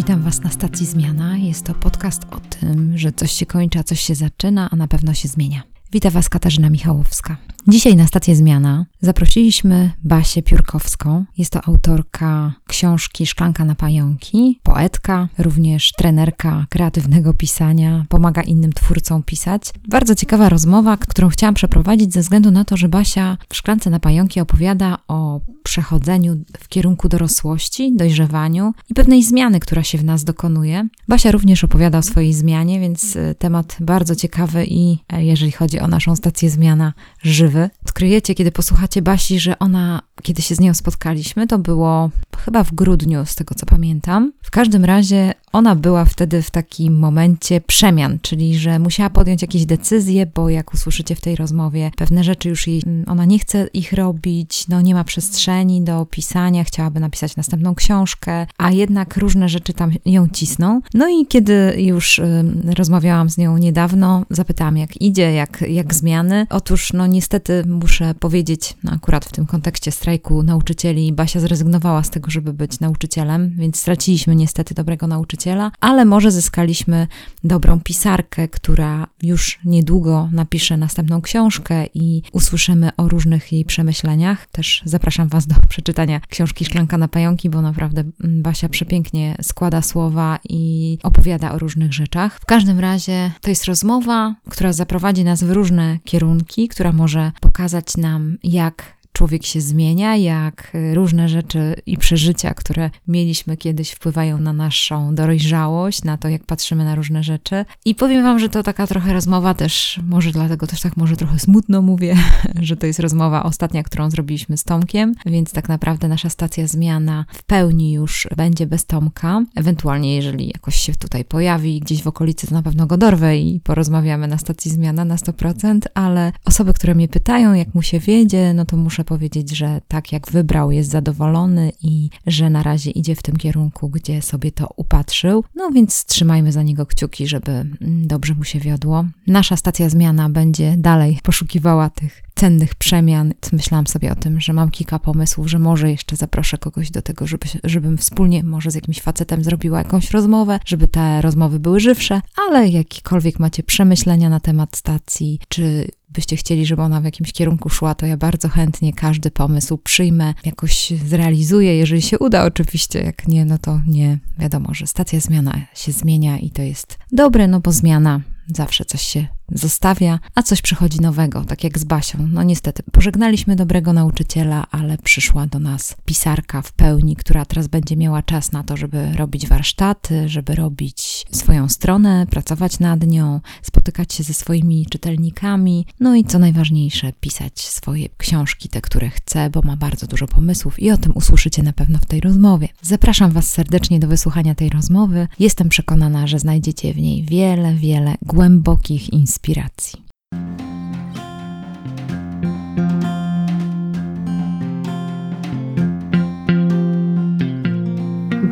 Witam Was na stacji Zmiana. Jest to podcast o tym, że coś się kończy, a coś się zaczyna, a na pewno się zmienia. Witam Was Katarzyna Michałowska. Dzisiaj na stację Zmiana zaprosiliśmy Basię Piórkowską. Jest to autorka książki Szklanka na pająki, poetka, również trenerka kreatywnego pisania, pomaga innym twórcom pisać. Bardzo ciekawa rozmowa, którą chciałam przeprowadzić ze względu na to, że Basia w Szklance na pająki opowiada o przechodzeniu w kierunku dorosłości, dojrzewaniu i pewnej zmiany, która się w nas dokonuje. Basia również opowiada o swojej zmianie, więc y, temat bardzo ciekawy i e, jeżeli chodzi o naszą stację Zmiana, żywy. Odkryjecie, kiedy posłuchacie Basi, że ona, kiedy się z nią spotkaliśmy, to było chyba w grudniu, z tego co pamiętam. W każdym razie ona była wtedy w takim momencie przemian, czyli że musiała podjąć jakieś decyzje, bo jak usłyszycie w tej rozmowie, pewne rzeczy już jej, mm, ona nie chce ich robić, no nie ma przestrzeni do pisania, chciałaby napisać następną książkę, a jednak różne rzeczy tam ją cisną. No i kiedy już y, rozmawiałam z nią niedawno, zapytałam jak idzie, jak, jak zmiany. Otóż no niestety muszę powiedzieć, no akurat w tym kontekście strajku nauczycieli, Basia zrezygnowała z tego, żeby być nauczycielem, więc straciliśmy niestety dobrego nauczyciela nauczyciela, ale może zyskaliśmy dobrą pisarkę, która już niedługo napisze następną książkę i usłyszymy o różnych jej przemyśleniach. Też zapraszam Was do przeczytania książki Szklanka na pająki, bo naprawdę Basia przepięknie składa słowa i opowiada o różnych rzeczach. W każdym razie to jest rozmowa, która zaprowadzi nas w różne kierunki, która może pokazać nam, jak człowiek się zmienia, jak y, różne rzeczy i przeżycia, które mieliśmy kiedyś, wpływają na naszą dojrzałość, na to, jak patrzymy na różne rzeczy. I powiem Wam, że to taka trochę rozmowa też, może dlatego też tak może trochę smutno mówię, że to jest rozmowa ostatnia, którą zrobiliśmy z Tomkiem, więc tak naprawdę nasza stacja zmiana w pełni już będzie bez Tomka. Ewentualnie, jeżeli jakoś się tutaj pojawi gdzieś w okolicy, to na pewno go dorwę i porozmawiamy na stacji zmiana na 100%, ale osoby, które mnie pytają, jak mu się wiedzie, no to muszę powiedzieć, że tak jak wybrał, jest zadowolony i że na razie idzie w tym kierunku, gdzie sobie to upatrzył. No więc trzymajmy za niego kciuki, żeby mm, dobrze mu się wiodło. Nasza stacja zmiana będzie dalej poszukiwała tych cennych przemian. Myślałam sobie o tym, że mam kilka pomysłów, że może jeszcze zaproszę kogoś do tego, żeby, żebym wspólnie może z jakimś facetem zrobiła jakąś rozmowę, żeby te rozmowy były żywsze, ale jakiekolwiek macie przemyślenia na temat stacji, czy byście chcieli, żeby ona w jakimś kierunku szła, to ja bardzo chętnie każdy pomysł przyjmę, jakoś zrealizuję, jeżeli się uda oczywiście, jak nie, no to nie, wiadomo, że stacja zmiana się zmienia i to jest dobre, no bo zmiana zawsze coś się zostawia, a coś przychodzi nowego, tak jak z Basią. No niestety, pożegnaliśmy dobrego nauczyciela, ale przyszła do nas pisarka w pełni, która teraz będzie miała czas na to, żeby robić warsztaty, żeby robić swoją stronę, pracować nad nią, spotykać się ze swoimi czytelnikami, no i co najważniejsze, pisać swoje książki, te, które chce, bo ma bardzo dużo pomysłów i o tym usłyszycie na pewno w tej rozmowie. Zapraszam Was serdecznie do wysłuchania tej rozmowy. Jestem przekonana, że znajdziecie w niej wiele, wiele głębokich inspiracji inspiracji.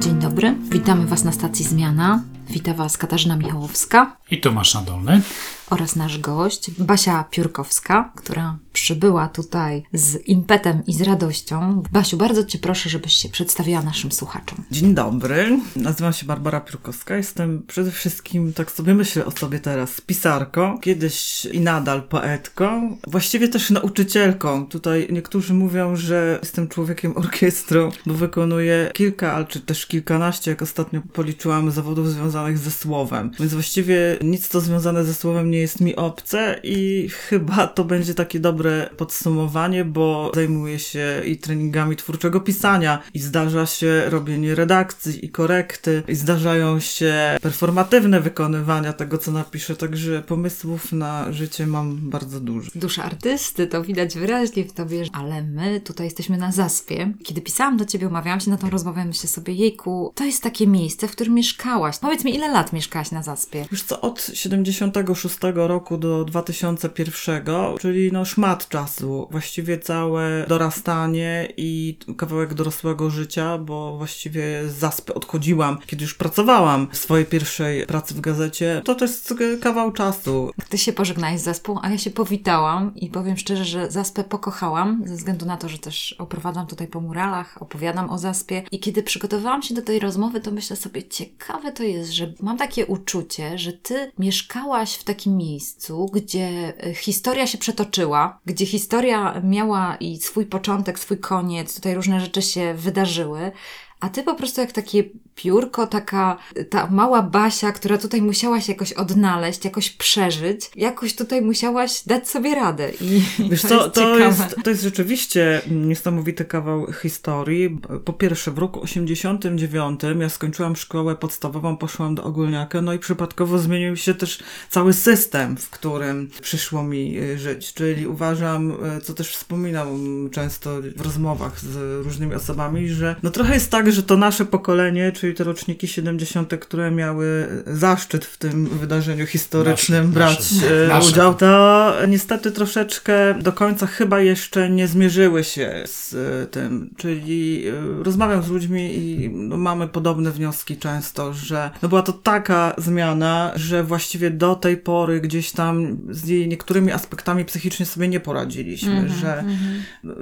Dzień dobry, witamy Was na stacji Zmiana. Wita Was Katarzyna Michałowska i Tomasz Nadolny oraz nasz gość Basia Piórkowska, która przybyła tutaj z impetem i z radością. Basiu, bardzo Cię proszę, żebyś się przedstawiła naszym słuchaczom. Dzień dobry, nazywam się Barbara Piórkowska. Jestem przede wszystkim, tak sobie myślę o sobie teraz, pisarką, kiedyś i nadal poetką, właściwie też nauczycielką. Tutaj niektórzy mówią, że jestem człowiekiem orkiestrą, bo wykonuję kilka, ale czy też kilkanaście, jak ostatnio policzyłam, zawodów związanych ze słowem. Więc właściwie nic to związane ze słowem nie jest mi obce i chyba to będzie takie dobre podsumowanie, bo zajmuję się i treningami twórczego pisania i zdarza się robienie redakcji i korekty i zdarzają się performatywne wykonywania tego, co napiszę, także pomysłów na życie mam bardzo dużo. Dusza artysty, to widać wyraźnie w tobie, ale my tutaj jesteśmy na zaspie. Kiedy pisałam do ciebie, umawiałam się na tą rozmowę, myślę sobie, jejku, to jest takie miejsce, w którym mieszkałaś. Powiedz mi, ile lat mieszkałaś na zaspie? Już co, od 76 roku do 2001, czyli no szmat czasu. Właściwie całe dorastanie i kawałek dorosłego życia, bo właściwie z zaspy odchodziłam, kiedy już pracowałam w swojej pierwszej pracy w gazecie. To też jest kawał czasu. Ty się pożegnałeś z Zaspą, a ja się powitałam i powiem szczerze, że Zaspę pokochałam, ze względu na to, że też oprowadzam tutaj po muralach, opowiadam o Zaspie i kiedy przygotowałam się do tej rozmowy, to myślę sobie, ciekawe to jest, że mam takie uczucie, że ty mieszkałaś w takim miejscu, gdzie e, historia się przetoczyła, gdzie historia miała i swój początek, swój koniec, tutaj różne rzeczy się wydarzyły, a ty po prostu jak takie piórko, taka ta mała Basia, która tutaj musiałaś jakoś odnaleźć, jakoś przeżyć, jakoś tutaj musiałaś dać sobie radę. I Wiesz to, co, jest, to, ciekawe. jest, to jest rzeczywiście niesamowity kawał historii. Po pierwsze, w roku 89 ja skończyłam szkołę podstawową, poszłam do ogólniaka, no i przypadkowo zmienił się też cały system, w którym przyszło mi y, żyć. Czyli uważam, y, co też wspominam często w rozmowach z różnymi osobami, że no trochę jest tak, że to nasze pokolenie, czyli te roczniki 70., które miały zaszczyt w tym wydarzeniu historycznym Nasze, brać nasze. y, Nasze. udział, to niestety troszeczkę do końca chyba jeszcze nie zmierzyły się z y, tym. Czyli y, rozmawiam z ludźmi i no, mamy podobne wnioski często, że no była to taka zmiana, że właściwie do tej pory gdzieś tam z jej niektórymi aspektami psychicznie sobie nie poradziliśmy, Mhm, że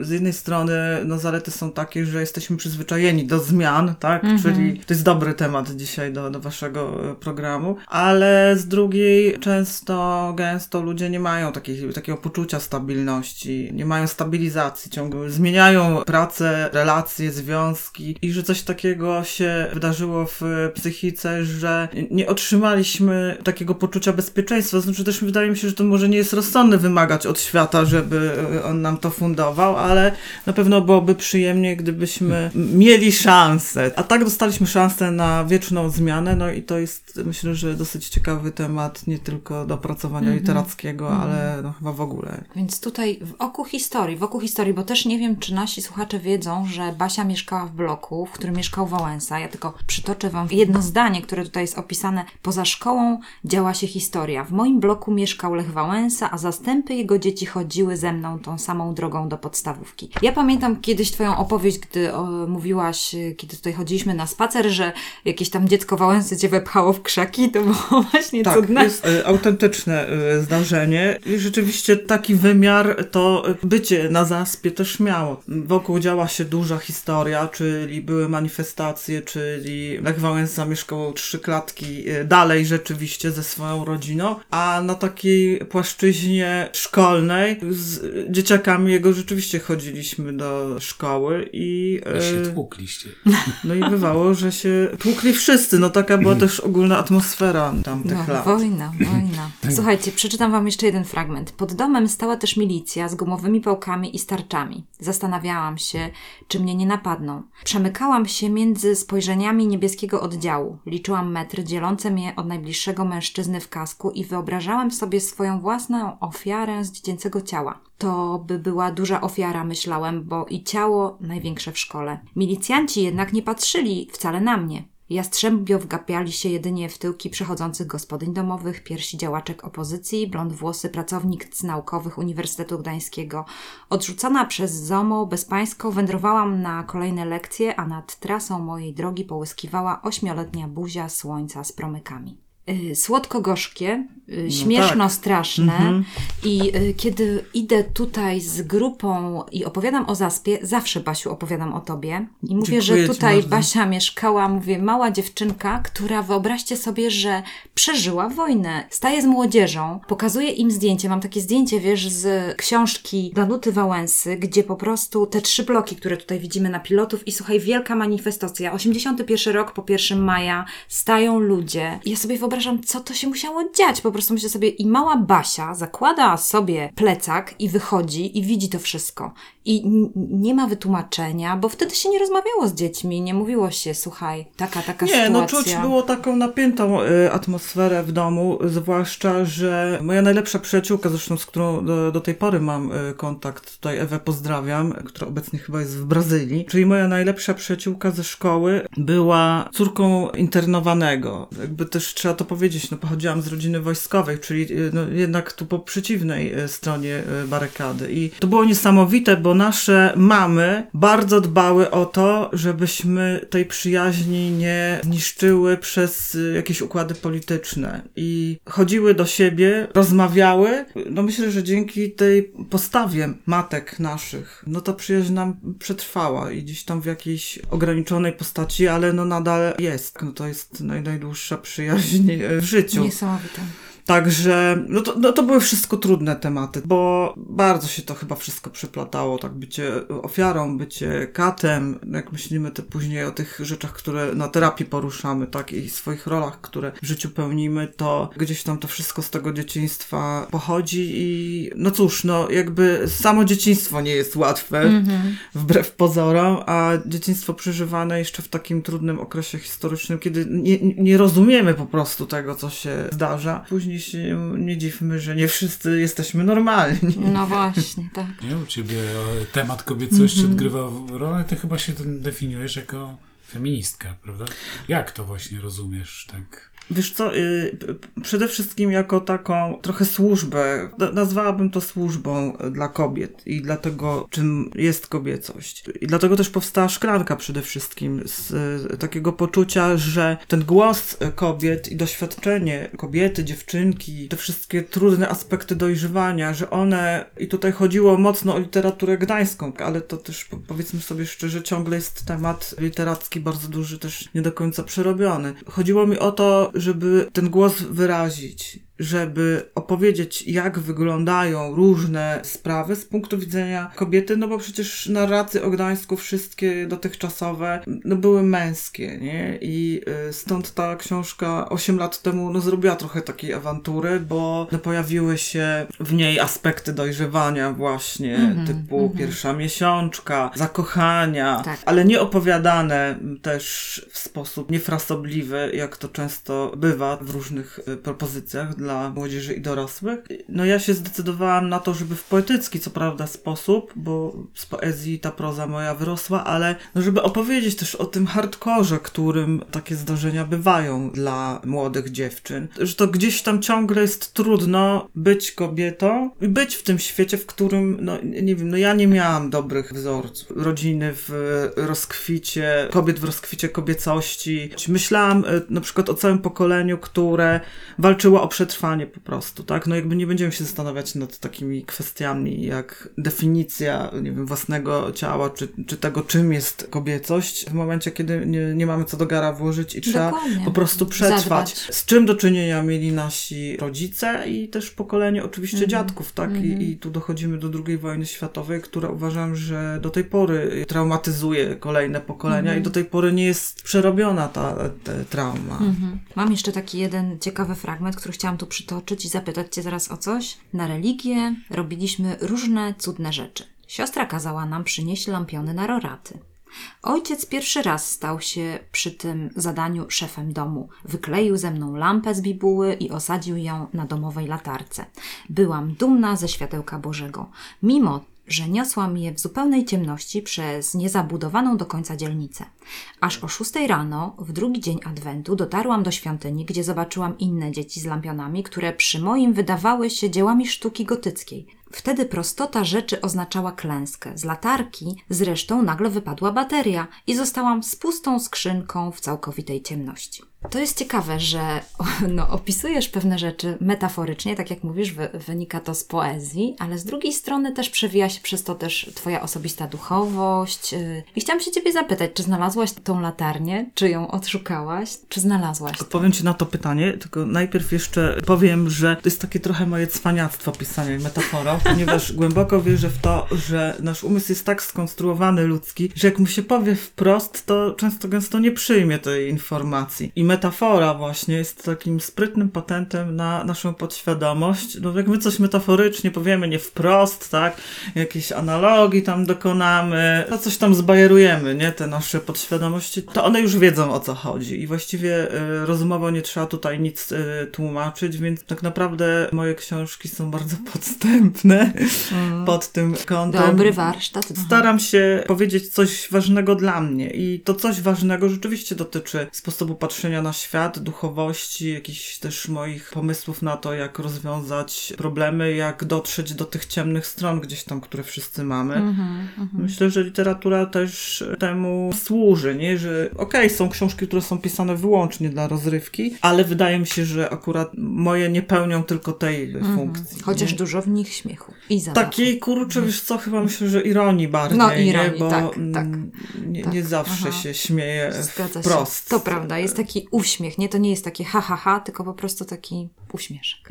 z jednej strony no, zalety są takie, że jesteśmy przyzwyczajeni do zmian, tak? Mhm. Czyli to jest dobry temat dzisiaj do, do waszego e, programu, ale z drugiej często, gęsto ludzie nie mają takiej, takiego poczucia stabilności, nie mają stabilizacji ciągle, zmieniają pracę, relacje, związki i że coś takiego się wydarzyło w psychice, że nie otrzymaliśmy takiego poczucia bezpieczeństwa. Znaczy też wydaje mi się, że to może nie jest rozsądne wymagać od świata, żeby e, on nam to fundował, ale na pewno byłoby przyjemnie, gdybyśmy mieli szansę. A tak dostaliśmy szansę na wieczną zmianę, no i to jest myślę, że dosyć ciekawy temat, nie tylko do opracowania literackiego, ale no chyba w ogóle. Więc tutaj w oku historii, wokół historii, bo też nie wiem, czy nasi słuchacze wiedzą, że Basia mieszkała w bloku, w którym mieszkał Wałęsa. Ja tylko przytoczę Wam jedno zdanie, które tutaj jest opisane. Poza szkołą działa się historia. W moim bloku mieszkał Lech Wałęsa, a zastępy jego dzieci chodziły ze mną tą samą drogą do podstawówki. Ja pamiętam kiedyś Twoją opowieść, gdy o, mówiłaś, kiedy tutaj chodziliśmy na spacer, że jakieś tam dziecko Wałęsy Cię wepchało w krzaki. To było właśnie Tak, cudne. jest e, autentyczne e, zdarzenie i rzeczywiście taki wymiar to bycie na zaspie też miało. Wokół działa się duża historia, czyli były manifestacje, czyli Lech Wałęsa mieszkał trzy klatki e, dalej rzeczywiście ze swoją rodziną, a na takiej płaszczyźnie szkolnej z dzieciakami jego rzeczywiście chodziliśmy do szkoły i... I się tłukliście. no i bywało, że się tłukli wszyscy. No taka była też ogólna atmosfera tamtych No, lat. wojna, wojna. Słuchajcie, przeczytam wam jeszcze jeden fragment. Pod domem stała też milicja z gumowymi pałkami i starczami. Zastanawiałam się, czy mnie nie napadną. Przemykałam się między spojrzeniami niebieskiego oddziału. Liczyłam metry dzielące mnie od najbliższego mężczyzny w kasku i wyobrażałam sobie swoją własną ofiarę z dziecięcego ciała. To by była duża ofiara, myślałem, bo i ciało największe w szkole. Milicjanci jednak nie patrzyli wcale na mnie. Jastrzębio wgapiali się jedynie w tyłki przechodzących gospodyń domowych, piersi działaczek opozycji, blond włosy pracownic naukowych Uniwersytetu Gdańskiego. Odrzucona przez ZOMO bezpańską wędrowałam na kolejne lekcje, a nad trasą mojej drogi połyskiwała ośmioletnia buzia słońca z promykami. Y, Słodko-gorzkie, y, śmieszno-straszne Mhm. i y, kiedy idę tutaj z grupą i opowiadam o Zaspie, zawsze Basiu opowiadam o tobie i mówię, że Dziękuję ci tutaj. Basia mieszkała, mówię, mała dziewczynka, która wyobraźcie sobie, że przeżyła wojnę. Staje z młodzieżą, pokazuje im zdjęcie. Mam takie zdjęcie, wiesz, z książki Danuty Wałęsy, gdzie po prostu te trzy bloki, które tutaj widzimy na pilotów i słuchaj, wielka manifestacja. 81 rok po 1 maja stają ludzie. I ja sobie wyobrażam, co to się musiało dziać. Po prostu myślę sobie, i mała Basia zakłada sobie plecak i wychodzi i widzi to wszystko. I nie ma wytłumaczenia, bo wtedy się nie rozmawiało z dziećmi, nie mówiło się, słuchaj, taka, taka Nie, sytuacja. no czuć było taką napiętą y, atmosferę w domu, zwłaszcza, że moja najlepsza przyjaciółka, zresztą z którą do, do tej pory mam y, kontakt, tutaj Ewę pozdrawiam, która obecnie chyba jest w Brazylii, czyli moja najlepsza przyjaciółka ze szkoły była córką internowanego. Jakby też trzeba to powiedzieć, no pochodziłam z rodziny wojskowej, czyli y, no, jednak tu po przeciwnej y, stronie y, barykady. I to było niesamowite, bo nasze mamy bardzo dbały o to, żebyśmy tej przyjaźni nie zniszczyły przez jakieś układy polityczne. I chodziły do siebie, rozmawiały. No myślę, że dzięki tej postawie matek naszych, no ta przyjaźń nam przetrwała i gdzieś tam w jakiejś ograniczonej postaci, ale no nadal jest. No to jest naj, najdłuższa przyjaźń w życiu. Niesamowite. Także, no to, no to były wszystko trudne tematy, bo bardzo się to chyba wszystko przyplatało, tak bycie ofiarą, bycie katem, jak myślimy te później o tych rzeczach, które na terapii poruszamy, tak, i swoich rolach, które w życiu pełnimy, to gdzieś tam to wszystko z tego dzieciństwa pochodzi i no cóż, no jakby samo dzieciństwo nie jest łatwe, Mhm. wbrew pozorom, a dzieciństwo przeżywane jeszcze w takim trudnym okresie historycznym, kiedy nie, nie rozumiemy po prostu tego, co się zdarza. Później się nie dziwmy, że nie wszyscy jesteśmy normalni. No właśnie, tak. Nie, u ciebie e, temat kobiecości odgrywa rolę, ty chyba się ten definiujesz jako feministka, prawda? Jak to właśnie rozumiesz, tak? Wiesz co, y, przede wszystkim jako taką trochę służbę, na- nazwałabym to służbą dla kobiet i dlatego, czym jest kobiecość. I dlatego też powstała szklanka przede wszystkim z y, takiego poczucia, że ten głos y, kobiet i doświadczenie kobiety, dziewczynki, te wszystkie trudne aspekty dojrzewania, że one, i tutaj chodziło mocno o literaturę gdańską, ale to też po- powiedzmy sobie szczerze, ciągle jest temat literacki bardzo duży, też nie do końca przerobiony. Chodziło mi o to, żeby ten głos wyrazić, żeby opowiedzieć, jak wyglądają różne sprawy z punktu widzenia kobiety, no bo przecież narracje o Gdańsku wszystkie dotychczasowe no były męskie, nie? I y, stąd ta książka 8 lat temu no zrobiła trochę takiej awantury, bo no, pojawiły się w niej aspekty dojrzewania właśnie, Mhm, typu mhm. pierwsza miesiączka, zakochania, Tak. ale nie opowiadane też w sposób niefrasobliwy, jak to często bywa w różnych y, propozycjach dla młodzieży i dorosłych. No ja się zdecydowałam na to, żeby w poetycki, co prawda, sposób, bo z poezji ta proza moja wyrosła, ale no żeby opowiedzieć też o tym hardkorze, którym takie zdarzenia bywają dla młodych dziewczyn. Że to gdzieś tam ciągle jest trudno być kobietą i być w tym świecie, w którym, no nie wiem, no ja nie miałam dobrych wzorców. Rodziny w rozkwicie, kobiet w rozkwicie kobiecości. Myślałam e, na przykład o całym pokoleniu, które walczyło o przetrwanie po prostu, tak? No jakby nie będziemy się zastanawiać nad takimi kwestiami jak definicja, nie wiem, własnego ciała, czy, czy tego, czym jest kobiecość w momencie, kiedy nie, nie mamy co do gara włożyć i trzeba Dokładnie. po prostu przetrwać. Zadbać. Z czym do czynienia mieli nasi rodzice i też pokolenie oczywiście Mhm. dziadków, tak? Mhm. I, I tu dochodzimy do II wojny światowej, która uważam, że do tej pory traumatyzuje kolejne pokolenia Mhm. i do tej pory nie jest przerobiona ta, ta trauma. Mhm. Mam jeszcze taki jeden ciekawy fragment, który chciałam tu przytoczyć i zapytać Cię zaraz o coś. Na religię robiliśmy różne cudne rzeczy. Siostra kazała nam przynieść lampiony na roraty. Ojciec pierwszy raz stał się przy tym zadaniu szefem domu. Wykleił ze mną lampę z bibuły i osadził ją na domowej latarce. Byłam dumna ze światełka Bożego. Mimo że niosłam je w zupełnej ciemności przez niezabudowaną do końca dzielnicę. Aż o szóstej rano, w drugi dzień Adwentu, dotarłam do świątyni, gdzie zobaczyłam inne dzieci z lampionami, które przy moim wydawały się dziełami sztuki gotyckiej. Wtedy prostota rzeczy oznaczała klęskę. Z latarki zresztą nagle wypadła bateria i zostałam z pustą skrzynką w całkowitej ciemności. To jest ciekawe, że no, opisujesz pewne rzeczy metaforycznie, tak jak mówisz, wy, wynika to z poezji, ale z drugiej strony też przewija się przez to też Twoja osobista duchowość. yy. I chciałam się Ciebie zapytać, czy znalazłaś tą latarnię, czy ją odszukałaś, czy znalazłaś? Odpowiem Ci na to pytanie, tylko najpierw jeszcze powiem, że to jest takie trochę moje cwaniactwo pisanie metaforą, ponieważ głęboko wierzę w to, że nasz umysł jest tak skonstruowany ludzki, że jak mu się powie wprost, to często gęsto nie przyjmie tej informacji. I metafora właśnie jest takim sprytnym patentem na naszą podświadomość. No jak my coś metaforycznie powiemy, nie wprost, tak, jakieś analogii tam dokonamy, no coś tam zbajerujemy, nie, te nasze podświadomości, to one już wiedzą o co chodzi i właściwie y, rozumowo nie trzeba tutaj nic y, tłumaczyć, więc tak naprawdę moje książki są bardzo podstępne pod tym kątem. Dobry warsztat. Staram się powiedzieć coś ważnego dla mnie i to coś ważnego rzeczywiście dotyczy sposobu patrzenia spojrzenia na świat, duchowości, jakichś też moich pomysłów na to, jak rozwiązać problemy, jak dotrzeć do tych ciemnych stron gdzieś tam, które wszyscy mamy. Mhm, mhm. Myślę, że literatura też temu służy, nie? Że okej, są książki, które są pisane wyłącznie dla rozrywki, ale wydaje mi się, że akurat moje nie pełnią tylko tej funkcji. Chociaż nie? dużo w nich śmiechu i zabawy. Takiej, kurczę, wiesz co, chyba myślę, że ironii bardziej, No, nie? ironii, Bo tak, tak, nie, tak. nie zawsze Aha. się śmieje Zgadza wprost. się. To prawda, jest taki uśmiech, nie? To nie jest takie ha, ha, ha, tylko po prostu taki uśmieszek.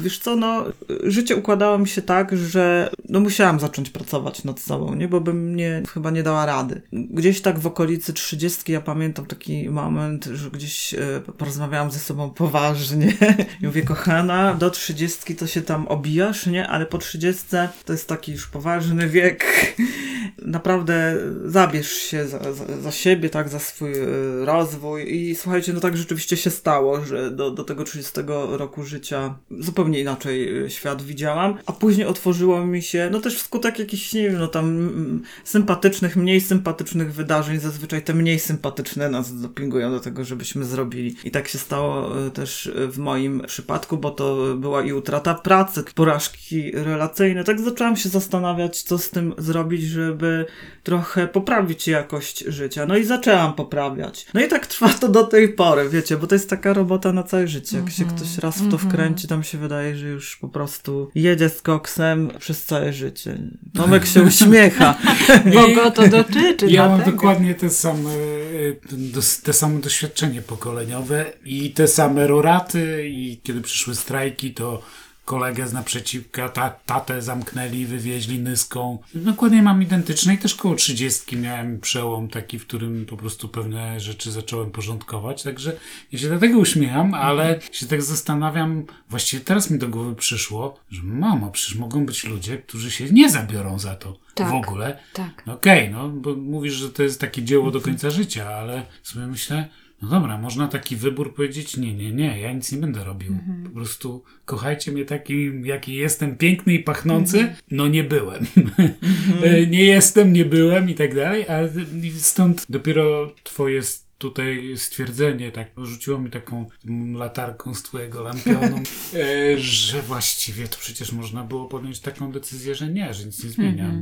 Wiesz co, no, życie układało mi się tak, że no musiałam zacząć pracować nad sobą, nie? Bo bym nie, chyba nie dała rady. Gdzieś tak w okolicy trzydziestki ja pamiętam taki moment, że gdzieś e, porozmawiałam ze sobą poważnie i mówię, kochana, do trzydziestki to się tam obijasz, nie? Ale po trzydziestce to jest taki już poważny wiek. Naprawdę zabierz się za, za, za siebie, tak, za swój e, rozwój i słuchajcie, no tak rzeczywiście się stało, że do, do tego 30 roku życia zupełnie inaczej e, świat widziałam, a później otworzyło mi się, no też wskutek jakichś, nie wiem, no tam mm, sympatycznych, mniej sympatycznych wydarzeń, zazwyczaj te mniej sympatyczne nas dopingują do tego, żebyśmy zrobili. I tak się stało e, też e, w moim przypadku, bo to była i utrata pracy, porażki relacyjne. Tak zaczęłam się zastanawiać, co z tym zrobić, żeby trochę poprawić jakość życia. No i zaczęłam poprawiać. No i tak trwa to do tej pory, wiecie, bo to jest taka robota na całe życie. Jak się ktoś raz w to wkręci, tam się wydaje, że już po prostu jedzie z koksem przez całe życie. Tomek się uśmiecha. Bo go to dotyczy. Ja mam dokładnie te same, e, dos- te same doświadczenie pokoleniowe i te same roraty i kiedy przyszły strajki, to kolegę z naprzeciwka, ta, tatę zamknęli, wywieźli nyską. Dokładnie mam identyczne i też koło trzydziestki miałem przełom taki, w którym po prostu pewne rzeczy zacząłem porządkować, także ja się dlatego uśmiecham, ale się tak zastanawiam, właściwie teraz mi do głowy przyszło, że mamo, przecież mogą być ludzie, którzy się nie zabiorą za to Tak. w ogóle. Tak. No Okej, no bo mówisz, że to jest takie dzieło do końca życia, ale sobie myślę, no dobra, można taki wybór powiedzieć, nie, nie, nie, ja nic nie będę robił. Po prostu kochajcie mnie takim, jaki jestem, piękny i pachnący. No nie byłem. E, nie jestem, nie byłem i tak dalej, a stąd dopiero twoje tutaj stwierdzenie, tak rzuciło mi taką latarką z twojego lampionu, e, że właściwie to przecież można było podjąć taką decyzję, że nie, że nic nie zmienia.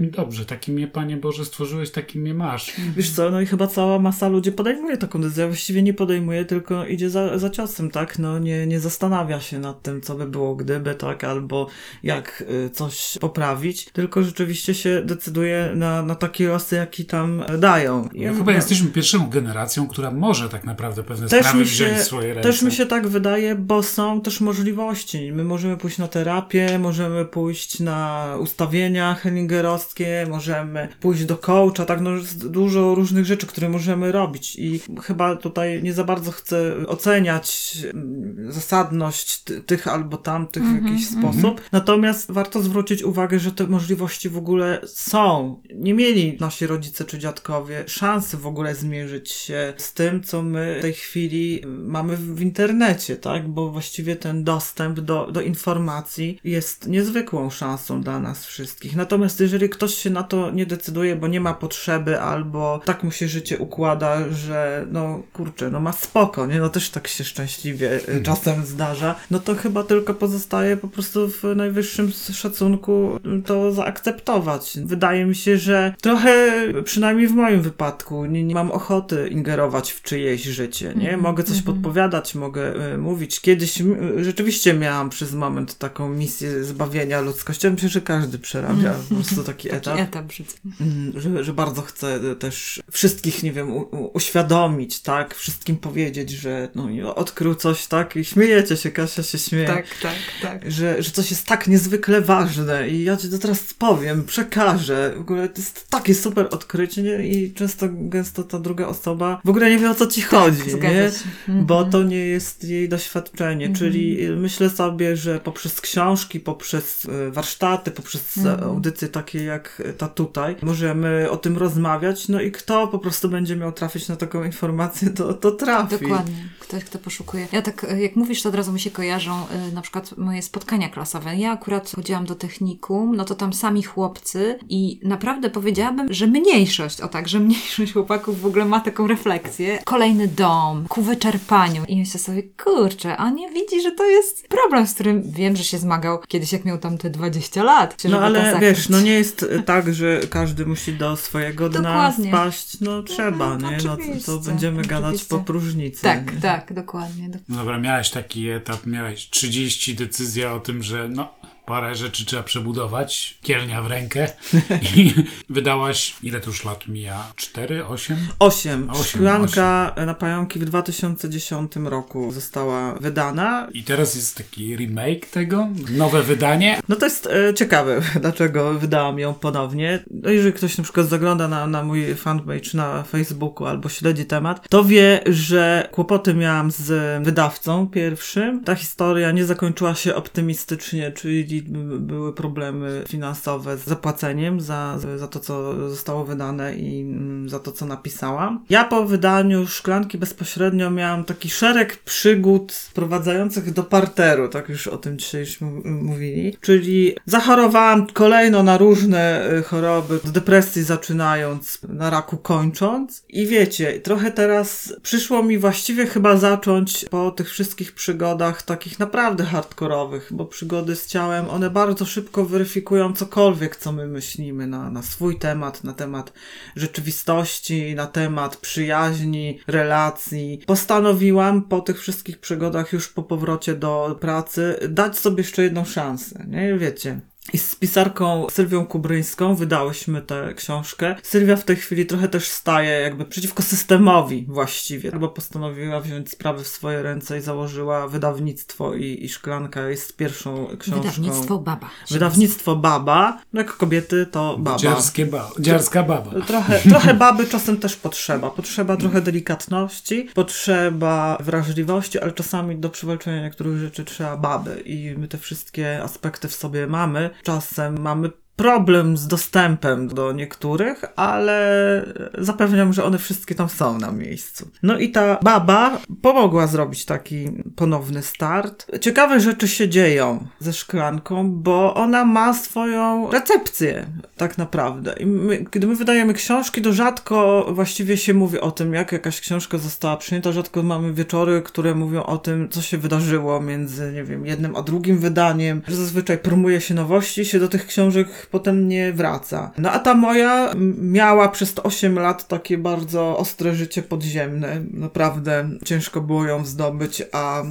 Dobrze, takim mnie, Panie Boże, stworzyłeś, takim mnie masz. Wiesz co, no i chyba cała masa ludzi podejmuje taką decyzję. Właściwie nie podejmuje, tylko idzie za, za ciosem, tak? No nie, nie zastanawia się nad tym, co by było gdyby, tak? Albo jak y, coś poprawić, tylko rzeczywiście się decyduje na, na takie losy, jaki tam e, dają. I No, chyba jesteśmy pierwszą generacją, która może tak naprawdę pewne Też sprawy mi, wziąć się, w swoje ręce. też mi się tak wydaje, bo są też możliwości. My możemy pójść na terapię, możemy pójść na ustawienia hellingerowskie, możemy pójść do coacha, tak, no jest dużo różnych rzeczy, które możemy robić i chyba tutaj nie za bardzo chcę oceniać mm, zasadność ty- tych albo tamtych w jakiś sposób. Natomiast warto zwrócić uwagę, że te możliwości w ogóle są. Nie mieli nasi rodzice czy dziadkowie szansy w ogóle zmierzyć się z tym, co my w tej chwili mamy w internecie, tak? Bo właściwie ten dostęp do, do informacji jest niezwykłą szansą dla nas wszystkich. Natomiast jeżeli ktoś się na to nie decyduje, bo nie ma potrzeby, albo tak mu się życie układa, że no kurczę, no ma spoko, nie? No też tak się szczęśliwie y, czasem zdarza, no to chyba tylko pozostaje po prostu w najwyższym szacunku to zaakceptować. Wydaje mi się, że trochę, przynajmniej w moim wypadku, nie, nie mam ochoty ingerować w czyjeś życie, nie? Mogę coś podpowiadać, mogę y, mówić. Kiedyś y, rzeczywiście miałam przez moment taką misję zbawienia ludzkości. Myślę, że każdy przerabia po prostu taki etap. Etap życia. Mm, że, że bardzo chcę też wszystkich, nie wiem, uświadomić, tak? Wszystkim powiedzieć, że no, odkrył coś, tak? I śmiejecie się, Kasia się śmieje. Tak, tak, tak. Że, że coś jest tak niezwykle ważne i ja ci to teraz powiem, przekażę. W ogóle to jest takie super odkrycie nie? i często, gęsto ta druga osoba w ogóle nie wie o co ci chodzi, Tak, nie? Mhm. Bo to nie jest jej doświadczenie, czyli y, myślę sobie, że poprzez książki, poprzez y, warsztaty, poprzez Mhm. audycje takie jak ta tutaj, możemy o tym rozmawiać, no i kto po prostu będzie miał trafić na taką informację, to, to trafi. Dokładnie. Ktoś, kto poszukuje. Ja tak, jak mówisz, to od razu mi się kojarzą na przykład moje spotkania klasowe. Ja akurat chodziłam do technikum, no to tam sami chłopcy i naprawdę powiedziałabym, że mniejszość, o tak, że mniejszość chłopaków w ogóle ma taką refleksję. Kolejny dom, ku wyczerpaniu. I myślę sobie, kurczę, a nie widzi, że to jest problem, z którym wiem, że się zmagał kiedyś, jak miał tam te 20 lat. Czy No ale wiesz, no nie jest tak, że każdy musi do swojego dna Dokładnie. spaść. No trzeba, No, nie? No to będziemy gadać oczywiście. po próżnicy. Tak, nie? tak, dokładnie. dok- No dobra, miałeś taki etap, miałeś 30 decyzja o tym, że no, parę rzeczy trzeba przebudować, kielnia w rękę i wydałaś, ile to już lat mija? 4, 8? Osiem. Osiem, Szklanka na pająki w 2010 roku została wydana. I teraz jest taki remake tego, nowe wydanie. No to jest e, ciekawe, dlaczego wydałam ją ponownie. No jeżeli ktoś na przykład zagląda na, na mój fanpage na Facebooku albo śledzi temat, to wie, że kłopoty miałam z wydawcą pierwszym. Ta historia nie zakończyła się optymistycznie, czyli by- były problemy finansowe z zapłaceniem za, za to, co zostało wydane i mm, za to, co napisałam. Ja po wydaniu Szklanki bezpośrednio miałam taki szereg przygód sprowadzających do parteru, tak już o tym dzisiejśmy m- mówili. Czyli zachorowałam kolejno na różne y, choroby, od depresji zaczynając, na raku kończąc. I wiecie, trochę teraz przyszło mi właściwie chyba zacząć po tych wszystkich przygodach takich naprawdę hardkorowych, bo przygody z ciałem, one bardzo szybko weryfikują cokolwiek, co my myślimy na, na swój temat, na temat rzeczywistości, na temat przyjaźni, relacji. Postanowiłam po tych wszystkich przygodach już po powrocie do pracy dać sobie jeszcze jedną szansę, nie? Wiecie. I z pisarką Sylwią Kubryńską wydałyśmy tę książkę. Sylwia w tej chwili trochę też staje jakby przeciwko systemowi właściwie, bo postanowiła wziąć sprawy w swoje ręce i założyła wydawnictwo i, i Szklanka jest pierwszą książką. Wydawnictwo Baba. Wydawnictwo Baba. No jak kobiety to Baba. Dziarskie ba- dziarska baba. Trochę, trochę baby czasem też potrzeba. Potrzeba trochę delikatności, potrzeba wrażliwości, ale czasami do przywalczenia niektórych rzeczy trzeba baby. I my te wszystkie aspekty w sobie mamy. Czasem mamy problem z dostępem do niektórych, ale zapewniam, że one wszystkie tam są na miejscu. No i ta baba pomogła zrobić taki ponowny start. Ciekawe rzeczy się dzieją ze szklanką, bo ona ma swoją recepcję, tak naprawdę. I my, kiedy my wydajemy książki, to rzadko właściwie się mówi o tym, jak jakaś książka została przyjęta. Rzadko mamy wieczory, które mówią o tym, co się wydarzyło między, nie wiem, jednym a drugim wydaniem. Zazwyczaj promuje się nowości się do tych książek potem nie wraca. No a ta moja miała przez te 8 lat takie bardzo ostre życie podziemne. Naprawdę ciężko było ją zdobyć, a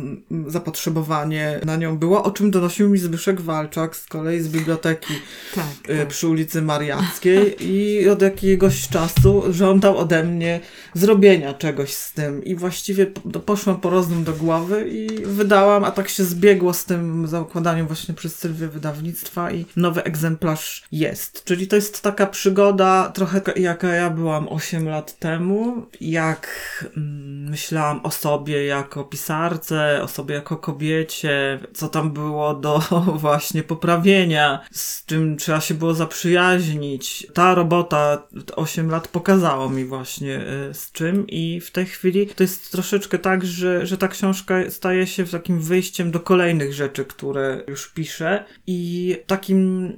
zapotrzebowanie na nią było, o czym donosił mi Zbyszek Walczak z kolei z biblioteki Tak, y, tak. przy ulicy Mariackiej i od jakiegoś czasu żądał ode mnie zrobienia czegoś z tym i właściwie po- poszłam po rozum do głowy i wydałam, a tak się zbiegło z tym zakładaniem właśnie przez Sylwię wydawnictwa i nowy egzemplarz jest. Czyli to jest taka przygoda trochę jaka ja byłam 8 lat temu, jak mm, myślałam o sobie jako pisarce, o sobie jako kobiecie, co tam było do właśnie poprawienia, z czym trzeba się było zaprzyjaźnić. Ta robota 8 lat pokazało mi właśnie y, z czym i w tej chwili to jest troszeczkę tak, że, że ta książka staje się takim wyjściem do kolejnych rzeczy, które już piszę i takim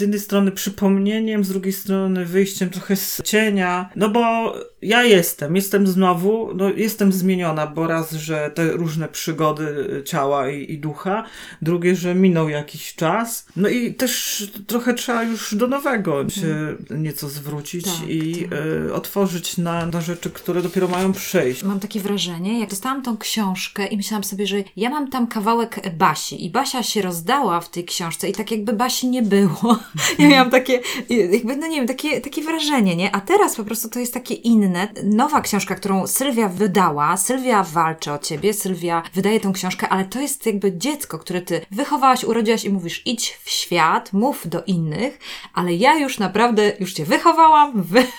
z jednej strony przypomnieniem, z drugiej strony wyjściem trochę z cienia, no bo ja jestem, jestem znowu, no jestem zmieniona, bo raz, że te różne przygody ciała i, i ducha, drugie, że minął jakiś czas, no i też trochę trzeba już do nowego się nieco zwrócić Tak, i tak. y, otworzyć na, na rzeczy, które dopiero mają przyjść. Mam takie wrażenie, jak dostałam tą książkę i myślałam sobie, że ja mam tam kawałek Basi i Basia się rozdała w tej książce i tak jakby Basi nie było. Ja miałam takie, jakby, no nie wiem, takie, takie wrażenie, nie? A teraz po prostu to jest takie inne. Nowa książka, którą Sylwia wydała, Sylwia walczy o ciebie, Sylwia wydaje tą książkę, ale to jest jakby dziecko, które ty wychowałaś, urodziłaś i mówisz idź w świat, mów do innych, ale ja już naprawdę, już cię wychowałam, wy...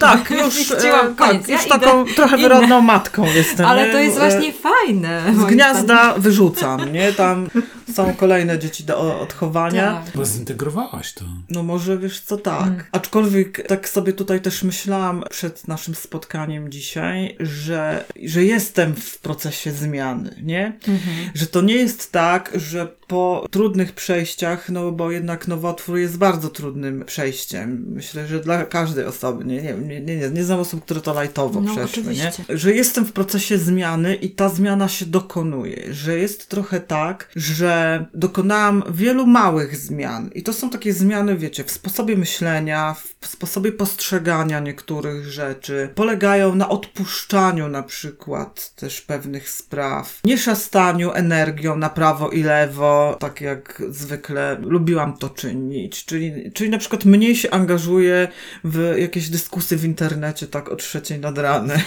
Tak, już, e, koniec. tak, Ja już idę taką trochę inne. wyrodną matką jestem. Ale nie? to jest E, właśnie fajne. Z gniazda wyrzucam, nie? Tam są kolejne dzieci do odchowania. Tak. Bo zintegrowałaś to. No może wiesz co, tak. Mm. Aczkolwiek tak sobie tutaj też myślałam przed naszym spotkaniem dzisiaj, że, że jestem w procesie zmiany, nie? Mhm. Że to nie jest tak, że po trudnych przejściach, no bo jednak nowotwór jest bardzo trudnym przejściem. Myślę, że dla każdej osoby, nie, nie, nie, nie, nie, znam osób, które to lajtowo No, przeszły, nie? Że jestem w procesie zmiany i ta zmiana się dokonuje, że jest trochę tak, że dokonałam wielu małych zmian i to są takie zmiany, wiecie, w sposobie myślenia, w sposobie postrzegania niektórych rzeczy, polegają na odpuszczaniu na przykład też pewnych spraw, nie szastaniu energią na prawo i lewo, tak jak zwykle lubiłam to czynić, czyli, czyli na przykład mniej się angażuję w jakieś dyskusje w internecie tak o trzeciej nad ranem.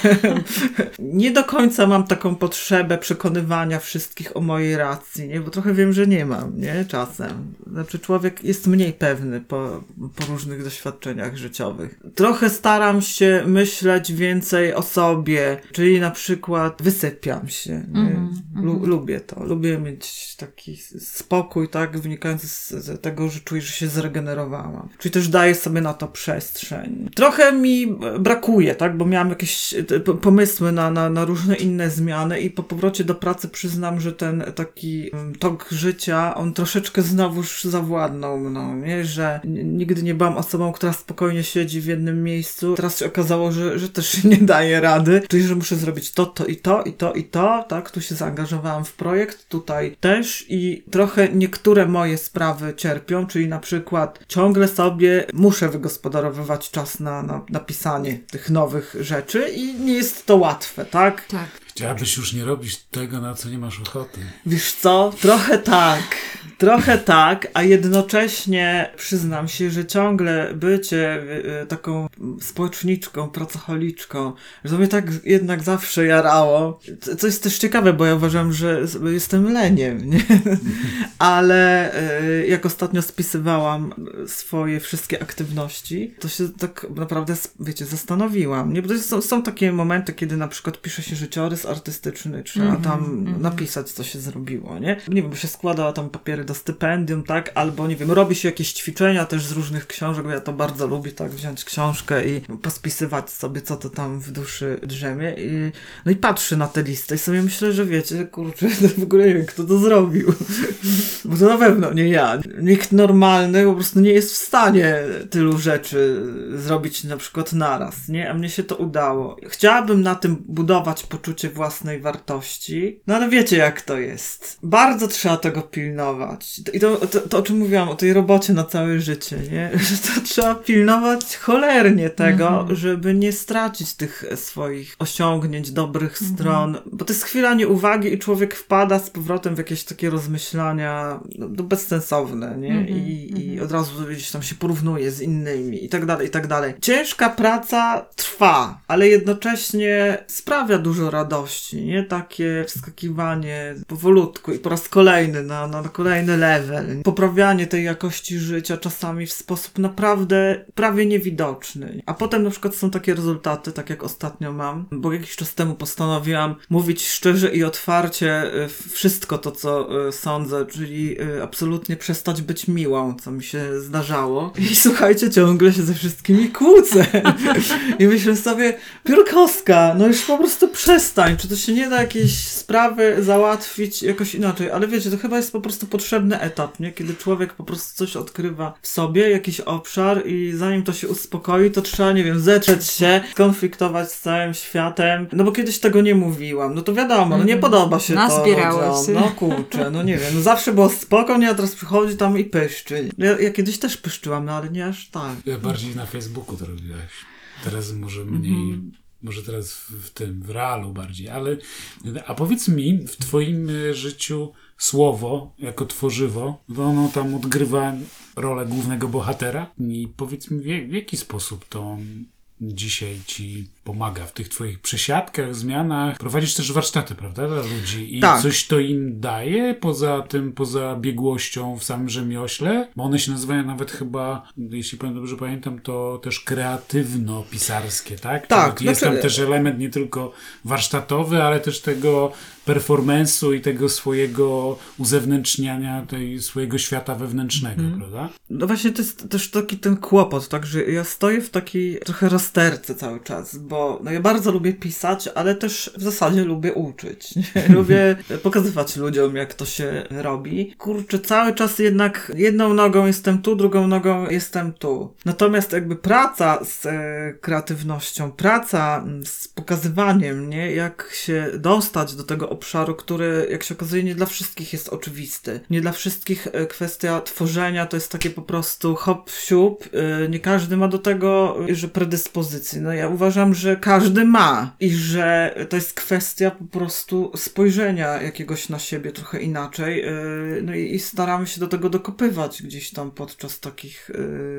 nie do końca mam taką potrzebę przekonywania wszystkich o mojej racji, nie? Bo trochę wiem, że nie mam, nie? Czasem. Znaczy człowiek jest mniej pewny po, po różnych doświadczeniach życiowych. Trochę staram się myśleć więcej o sobie, czyli na przykład wysypiam się. Mhm, Lu- lubię to. Lubię mieć taki spokój, tak, wynikający z, z tego, że czuję, że się zregenerowałam. Czyli też daję sobie na to przestrzeń. Trochę mi brakuje, tak, bo miałam jakieś e, pomysły na, na, na różne inne zmiany i po powrocie do pracy przyznam, że ten taki mm, tok życia, on troszeczkę znowuż zawładnął mną, nie? Że nigdy nie byłam osobą, która spokojnie siedzi w jednym miejscu. Teraz się okazało, że, że też nie daje rady, czyli że muszę zrobić to, to i to, i to, i to, tak? Tu się zaangażowałam w projekt, tutaj też i trochę niektóre moje sprawy cierpią, czyli na przykład ciągle sobie muszę wygospodarowywać czas na, na, na pisanie tych nowych rzeczy i nie jest to łatwe, tak? Tak. Chciałabyś już nie robić tego, na co nie masz ochoty. Wiesz co? Trochę tak. Trochę tak, a jednocześnie przyznam się, że ciągle bycie y, y, taką społeczniczką, pracocholiczką, że mnie tak jednak zawsze jarało. Co- jest też ciekawe, bo ja uważam, że jestem leniem, nie? Ale y, jak ostatnio spisywałam swoje wszystkie aktywności, to się tak naprawdę, wiecie, zastanowiłam. Nie? Bo są, są takie momenty, kiedy na przykład pisze się życiorys artystyczny, trzeba tam napisać, co się zrobiło, nie? Nie wiem, bo się składa tam papiery do stypendium, tak? Albo, nie wiem, robi się jakieś ćwiczenia też z różnych książek, bo ja to bardzo lubię, tak? Wziąć książkę i pospisywać sobie, co to tam w duszy drzemie. I, no i patrzę na tę listę i sobie myślę, że wiecie, kurczę, to w ogóle nie wiem, kto to zrobił. Bo to na pewno nie ja. Nikt normalny po prostu nie jest w stanie tylu rzeczy zrobić na przykład naraz, nie? A mnie się to udało. Chciałabym na tym budować poczucie własnej wartości, no ale wiecie jak to jest. Bardzo trzeba tego pilnować. I to, to, to o czym mówiłam, o tej robocie na całe życie, nie? Że to trzeba pilnować cholernie tego, żeby nie stracić tych swoich osiągnięć, dobrych stron, bo to jest chwila nieuwagi i człowiek wpada z powrotem w jakieś takie rozmyślania no, no bezsensowne, nie? I, I od razu gdzieś tam się porównuje z innymi i tak dalej, i tak dalej. Ciężka praca trwa, ale jednocześnie sprawia dużo radości, nie? Takie wskakiwanie powolutku i po raz kolejny na, na kolejny level. Poprawianie tej jakości życia czasami w sposób naprawdę prawie niewidoczny. A potem na przykład są takie rezultaty, tak jak ostatnio mam, bo jakiś czas temu postanowiłam mówić szczerze i otwarcie y, wszystko to, co y, sądzę, czyli y, absolutnie przestać być miłą, co mi się zdarzało. I słuchajcie, ciągle się ze wszystkimi kłócę. I myślę sobie, Piórkowska, no już po prostu przestań, czy to się nie da jakieś sprawy załatwić jakoś inaczej, ale wiecie, to chyba jest po prostu potrzebny etap, nie? Kiedy człowiek po prostu coś odkrywa w sobie, jakiś obszar i zanim to się uspokoi, to trzeba, nie wiem, zetrzeć się, skonfliktować z całym światem, no bo kiedyś tego nie mówiłam, no to wiadomo, no nie podoba się to Nazbierałeś ludziom, się. no kurczę, no nie wiem, no zawsze było spoko, nie, a teraz przychodzi tam i pyszczy. Ja, ja kiedyś też pyszczyłam, no ale nie aż tak. Ja bardziej na Facebooku to robiłaś. Teraz może mniej, Mhm. może teraz w, w tym, w realu bardziej, ale a powiedz mi, w twoim e, życiu słowo jako tworzywo, to ono tam odgrywa rolę głównego bohatera. I powiedz mi, w, w jaki sposób to dzisiaj ci pomaga w tych twoich przesiadkach, zmianach. Prowadzisz też warsztaty, prawda, dla ludzi i Tak. coś to im daje poza tym, poza biegłością w samym rzemiośle, bo one się nazywają nawet chyba, jeśli dobrze pamiętam, to też kreatywno-pisarskie, tak? Tak, Czyli Jest znaczy- tam też element nie tylko warsztatowy, ale też tego performance'u i tego swojego uzewnętrzniania, tej swojego świata wewnętrznego, Mhm. prawda? No właśnie to jest też taki ten kłopot, tak, że ja stoję w takiej trochę rozterce cały czas, bo no ja bardzo lubię pisać, ale też w zasadzie lubię uczyć. Lubię pokazywać ludziom, jak to się robi. Kurczę, cały czas jednak jedną nogą jestem tu, drugą nogą jestem tu. Natomiast jakby praca z e, kreatywnością, praca z pokazywaniem, nie? Jak się dostać do tego obszaru, który, jak się okazuje, nie dla wszystkich jest oczywisty. Nie dla wszystkich e, kwestia tworzenia to jest takie po prostu hop, siup. E, Nie każdy ma do tego, e, że predyspozycji. No ja uważam, że każdy ma i że to jest kwestia po prostu spojrzenia jakiegoś na siebie trochę inaczej. E, No i i staramy się do tego dokopywać gdzieś tam podczas takich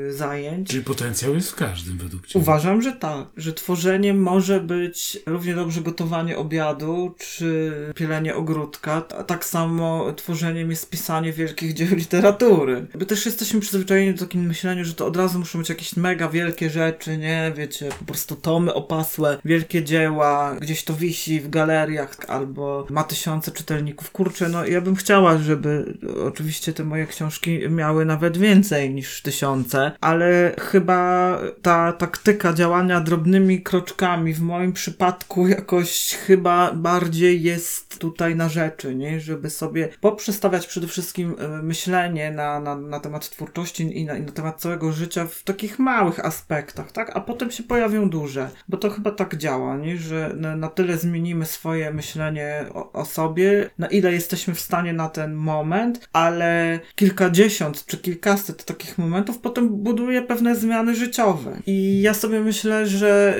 e, zajęć. Czyli potencjał jest w każdym według Ciebie. Uważam, że tak, że tworzenie może być równie dobrze gotowanie obiadu, czy pielenie ogródka, a tak samo tworzeniem jest pisanie wielkich dzieł literatury. My też jesteśmy przyzwyczajeni do takim myśleniu, że to od razu muszą być jakieś mega wielkie rzeczy, nie? Wiecie, po prostu tomy opasłe, wielkie dzieła, gdzieś to wisi w galeriach, albo ma tysiące czytelników. Kurczę, no ja bym chciała, żeby oczywiście te moje książki miały nawet więcej niż tysiące, ale chyba ta taktyka działania drobnymi kroczkami w moim przypadku jakoś chyba bardziej jest tutaj na rzeczy, nie? Żeby sobie poprzestawiać przede wszystkim e, myślenie na, na, na temat twórczości i na, i na temat całego życia w takich małych aspektach, tak? A potem się pojawią duże, bo to chyba tak działa, nie? Że na, tyle zmienimy swoje myślenie o, o sobie, na ile jesteśmy w stanie na ten moment, ale kilkadziesiąt czy kilkaset takich momentów potem buduje pewne zmiany życiowe. I ja sobie myślę, że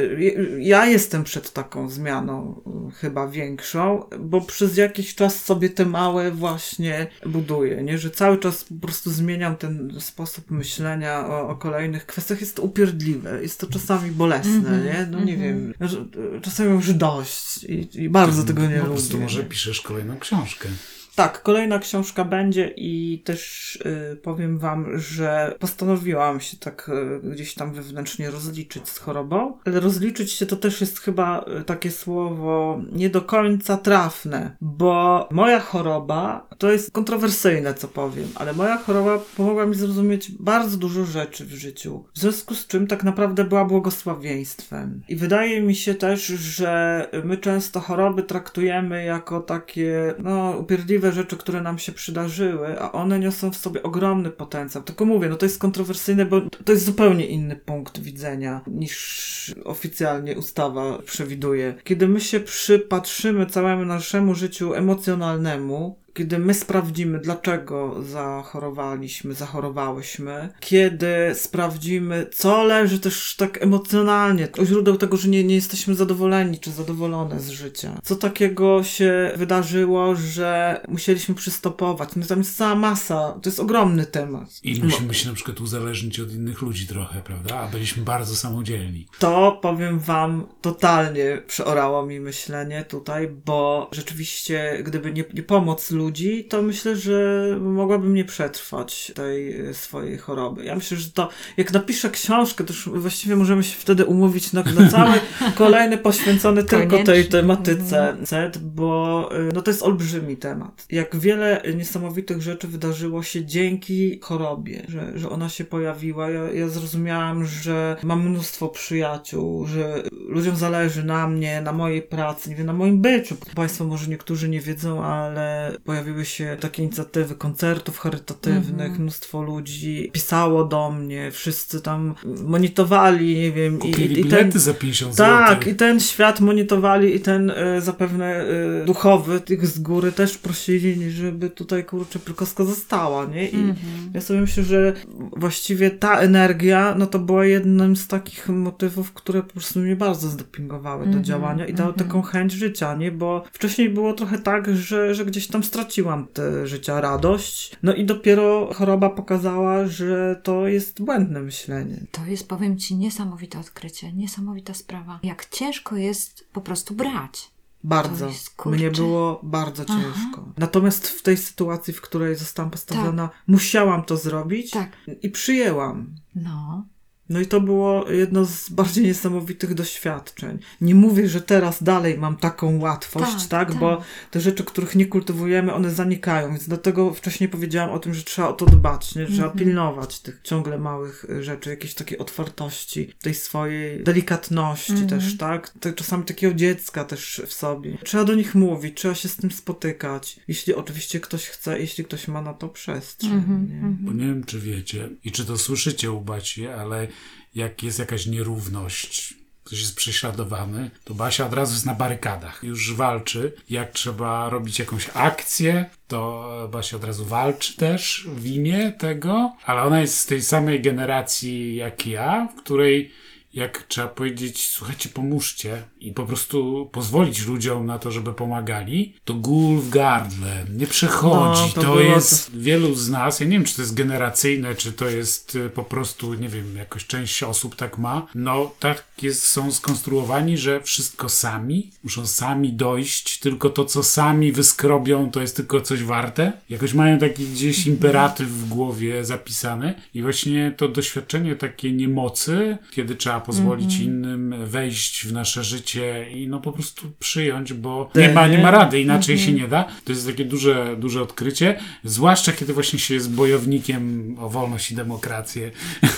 ja jestem przed taką zmianą y, chyba większą, bo przez jakiś czas sobie te małe właśnie buduję, nie? Że cały czas po prostu zmieniam ten sposób myślenia o, o kolejnych kwestiach. Jest to upierdliwe, jest to czasami bolesne, Mhm, nie? No nie mhm. wiem, że, y, czasami już dość i, i bardzo tego nie Po lubię. prostu może nie? piszesz kolejną książkę. Tak, kolejna książka będzie i też y, powiem wam, że postanowiłam się tak y, gdzieś tam wewnętrznie rozliczyć z chorobą, ale rozliczyć się to też jest chyba y, takie słowo nie do końca trafne, bo moja choroba to jest kontrowersyjne, co powiem, ale moja choroba pomogła mi zrozumieć bardzo dużo rzeczy w życiu, w związku z czym tak naprawdę była błogosławieństwem. I wydaje mi się też, że my często choroby traktujemy jako takie, no, upierdliwe rzeczy, które nam się przydarzyły, a one niosą w sobie ogromny potencjał. Tylko mówię, no to jest kontrowersyjne, bo to jest zupełnie inny punkt widzenia niż oficjalnie ustawa przewiduje. Kiedy my się przypatrzymy całemu naszemu życiu emocjonalnemu, kiedy my sprawdzimy, dlaczego zachorowaliśmy, zachorowałyśmy, kiedy sprawdzimy, co leży też tak emocjonalnie, u źródeł tego, że nie, nie jesteśmy zadowoleni czy zadowolone z życia. Co takiego się wydarzyło, że musieliśmy przystopować. No tam jest cała masa, to jest ogromny temat. I musimy się na przykład uzależnić od innych ludzi trochę, prawda? A byliśmy bardzo samodzielni. To powiem wam, totalnie przeorało mi myślenie tutaj, bo rzeczywiście, gdyby nie, nie pomoc ludzi, to myślę, że mogłabym nie przetrwać tej e, swojej choroby. Ja myślę, że to, jak napiszę książkę, to już właściwie możemy się wtedy umówić na, na cały kolejny poświęcony tylko tej tematyce set, bo e, no to jest olbrzymi temat. Jak wiele niesamowitych rzeczy wydarzyło się dzięki chorobie, że, że ona się pojawiła. Ja, ja zrozumiałam, że mam mnóstwo przyjaciół, że ludziom zależy na mnie, na mojej pracy, nie wiem, na moim byciu. Państwo może niektórzy nie wiedzą, ale pojawiły się takie inicjatywy koncertów charytatywnych, mnóstwo ludzi pisało do mnie, wszyscy tam monitorowali, nie wiem, i, Kupili i, i ten za 50 tak, i ten świat monitorowali i ten e, zapewne e, duchowy, tych z góry też prosili, żeby tutaj kurczę Prykowska została, nie? I Mhm. ja sobie myślę, że właściwie ta energia, no to była jednym z takich motywów, które po prostu mnie bardzo zdopingowały do Mhm, działania i dały mhm. taką chęć życia, nie? Bo wcześniej było trochę tak, że, że gdzieś tam straciłam te życia radość, no i dopiero choroba pokazała, że to jest błędne myślenie. To jest, powiem Ci, niesamowite odkrycie, niesamowita sprawa. Jak ciężko jest po prostu brać. Bardzo. Jest. Mnie było bardzo Aha. ciężko. Natomiast w tej sytuacji, w której zostałam postawiona, musiałam to zrobić Tak. i przyjęłam. No. No i to było jedno z bardziej niesamowitych doświadczeń. Nie mówię, że teraz dalej mam taką łatwość, Tak, tak, tak. bo te rzeczy, których nie kultywujemy, one zanikają, więc dlatego wcześniej powiedziałam o tym, że trzeba o to dbać, nie? trzeba pilnować tych ciągle małych y, rzeczy, jakiejś takiej otwartości, tej swojej delikatności też, tak? Te, czasami takiego dziecka też w sobie. Trzeba do nich mówić, trzeba się z tym spotykać, jeśli oczywiście ktoś chce, jeśli ktoś ma na to przestrzeń. nie? Bo nie wiem, czy wiecie i czy to słyszycie u Basi, ale jak jest jakaś nierówność, ktoś jest prześladowany, to Basia od razu jest na barykadach. Już walczy. Jak trzeba robić jakąś akcję, to Basia od razu walczy też w imię tego, ale ona jest z tej samej generacji jak ja, w której jak trzeba powiedzieć, słuchajcie, pomóżcie i po prostu pozwolić ludziom na to, żeby pomagali, to gól w gardle nie przechodzi. No, to to jest wielu z nas, ja nie wiem, czy to jest generacyjne, czy to jest y, po prostu, nie wiem, jakoś część osób tak ma. No, tak jest, są skonstruowani, że wszystko sami, muszą sami dojść, tylko to, co sami wyskrobią, to jest tylko coś warte. Jakoś mają taki gdzieś imperatyw w głowie zapisany. I właśnie to doświadczenie takiej niemocy, kiedy trzeba pozwolić innym wejść w nasze życie i no po prostu przyjąć, bo nie ma, nie ma rady, inaczej się nie da. To jest takie duże, duże odkrycie, zwłaszcza kiedy właśnie się jest bojownikiem o wolność i demokrację.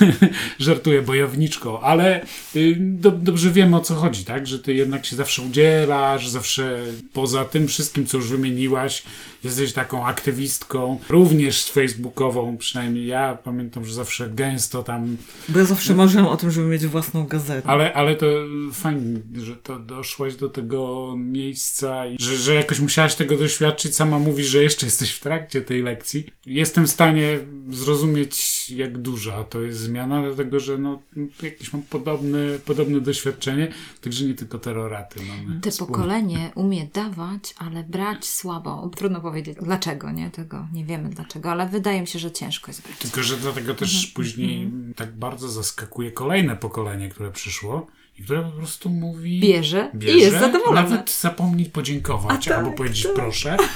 Żartuję bojowniczką, ale y, do, dobrze wiemy o co chodzi, tak? Że ty jednak się zawsze udzielasz, zawsze poza tym wszystkim, co już wymieniłaś, jesteś taką aktywistką, również facebookową, przynajmniej ja pamiętam, że zawsze gęsto tam Bo ja zawsze marzyłam o tym, żeby mieć własną gazetę. ale, ale to fajnie, że to doszłaś do tego miejsca i że, że jakoś musiałaś tego doświadczyć. Sama mówisz, że jeszcze jesteś w trakcie tej lekcji. Jestem w stanie zrozumieć, jak duża to jest zmiana, dlatego że no, jakieś mam podobne, podobne doświadczenie, także nie tylko terroraty mamy. Te wspólne. pokolenie umie dawać, ale brać słabo. Trudno powiedzieć dlaczego, nie? Tego nie wiemy dlaczego, ale wydaje mi się, że ciężko jest brać. Tylko, że dlatego też później tak bardzo zaskakuje kolejne pokolenie, które przyszło i które po prostu mówi... Bierze, bierze i jest zadowolone. Nawet zapomnieć podziękować tak, albo powiedzieć tak. proszę.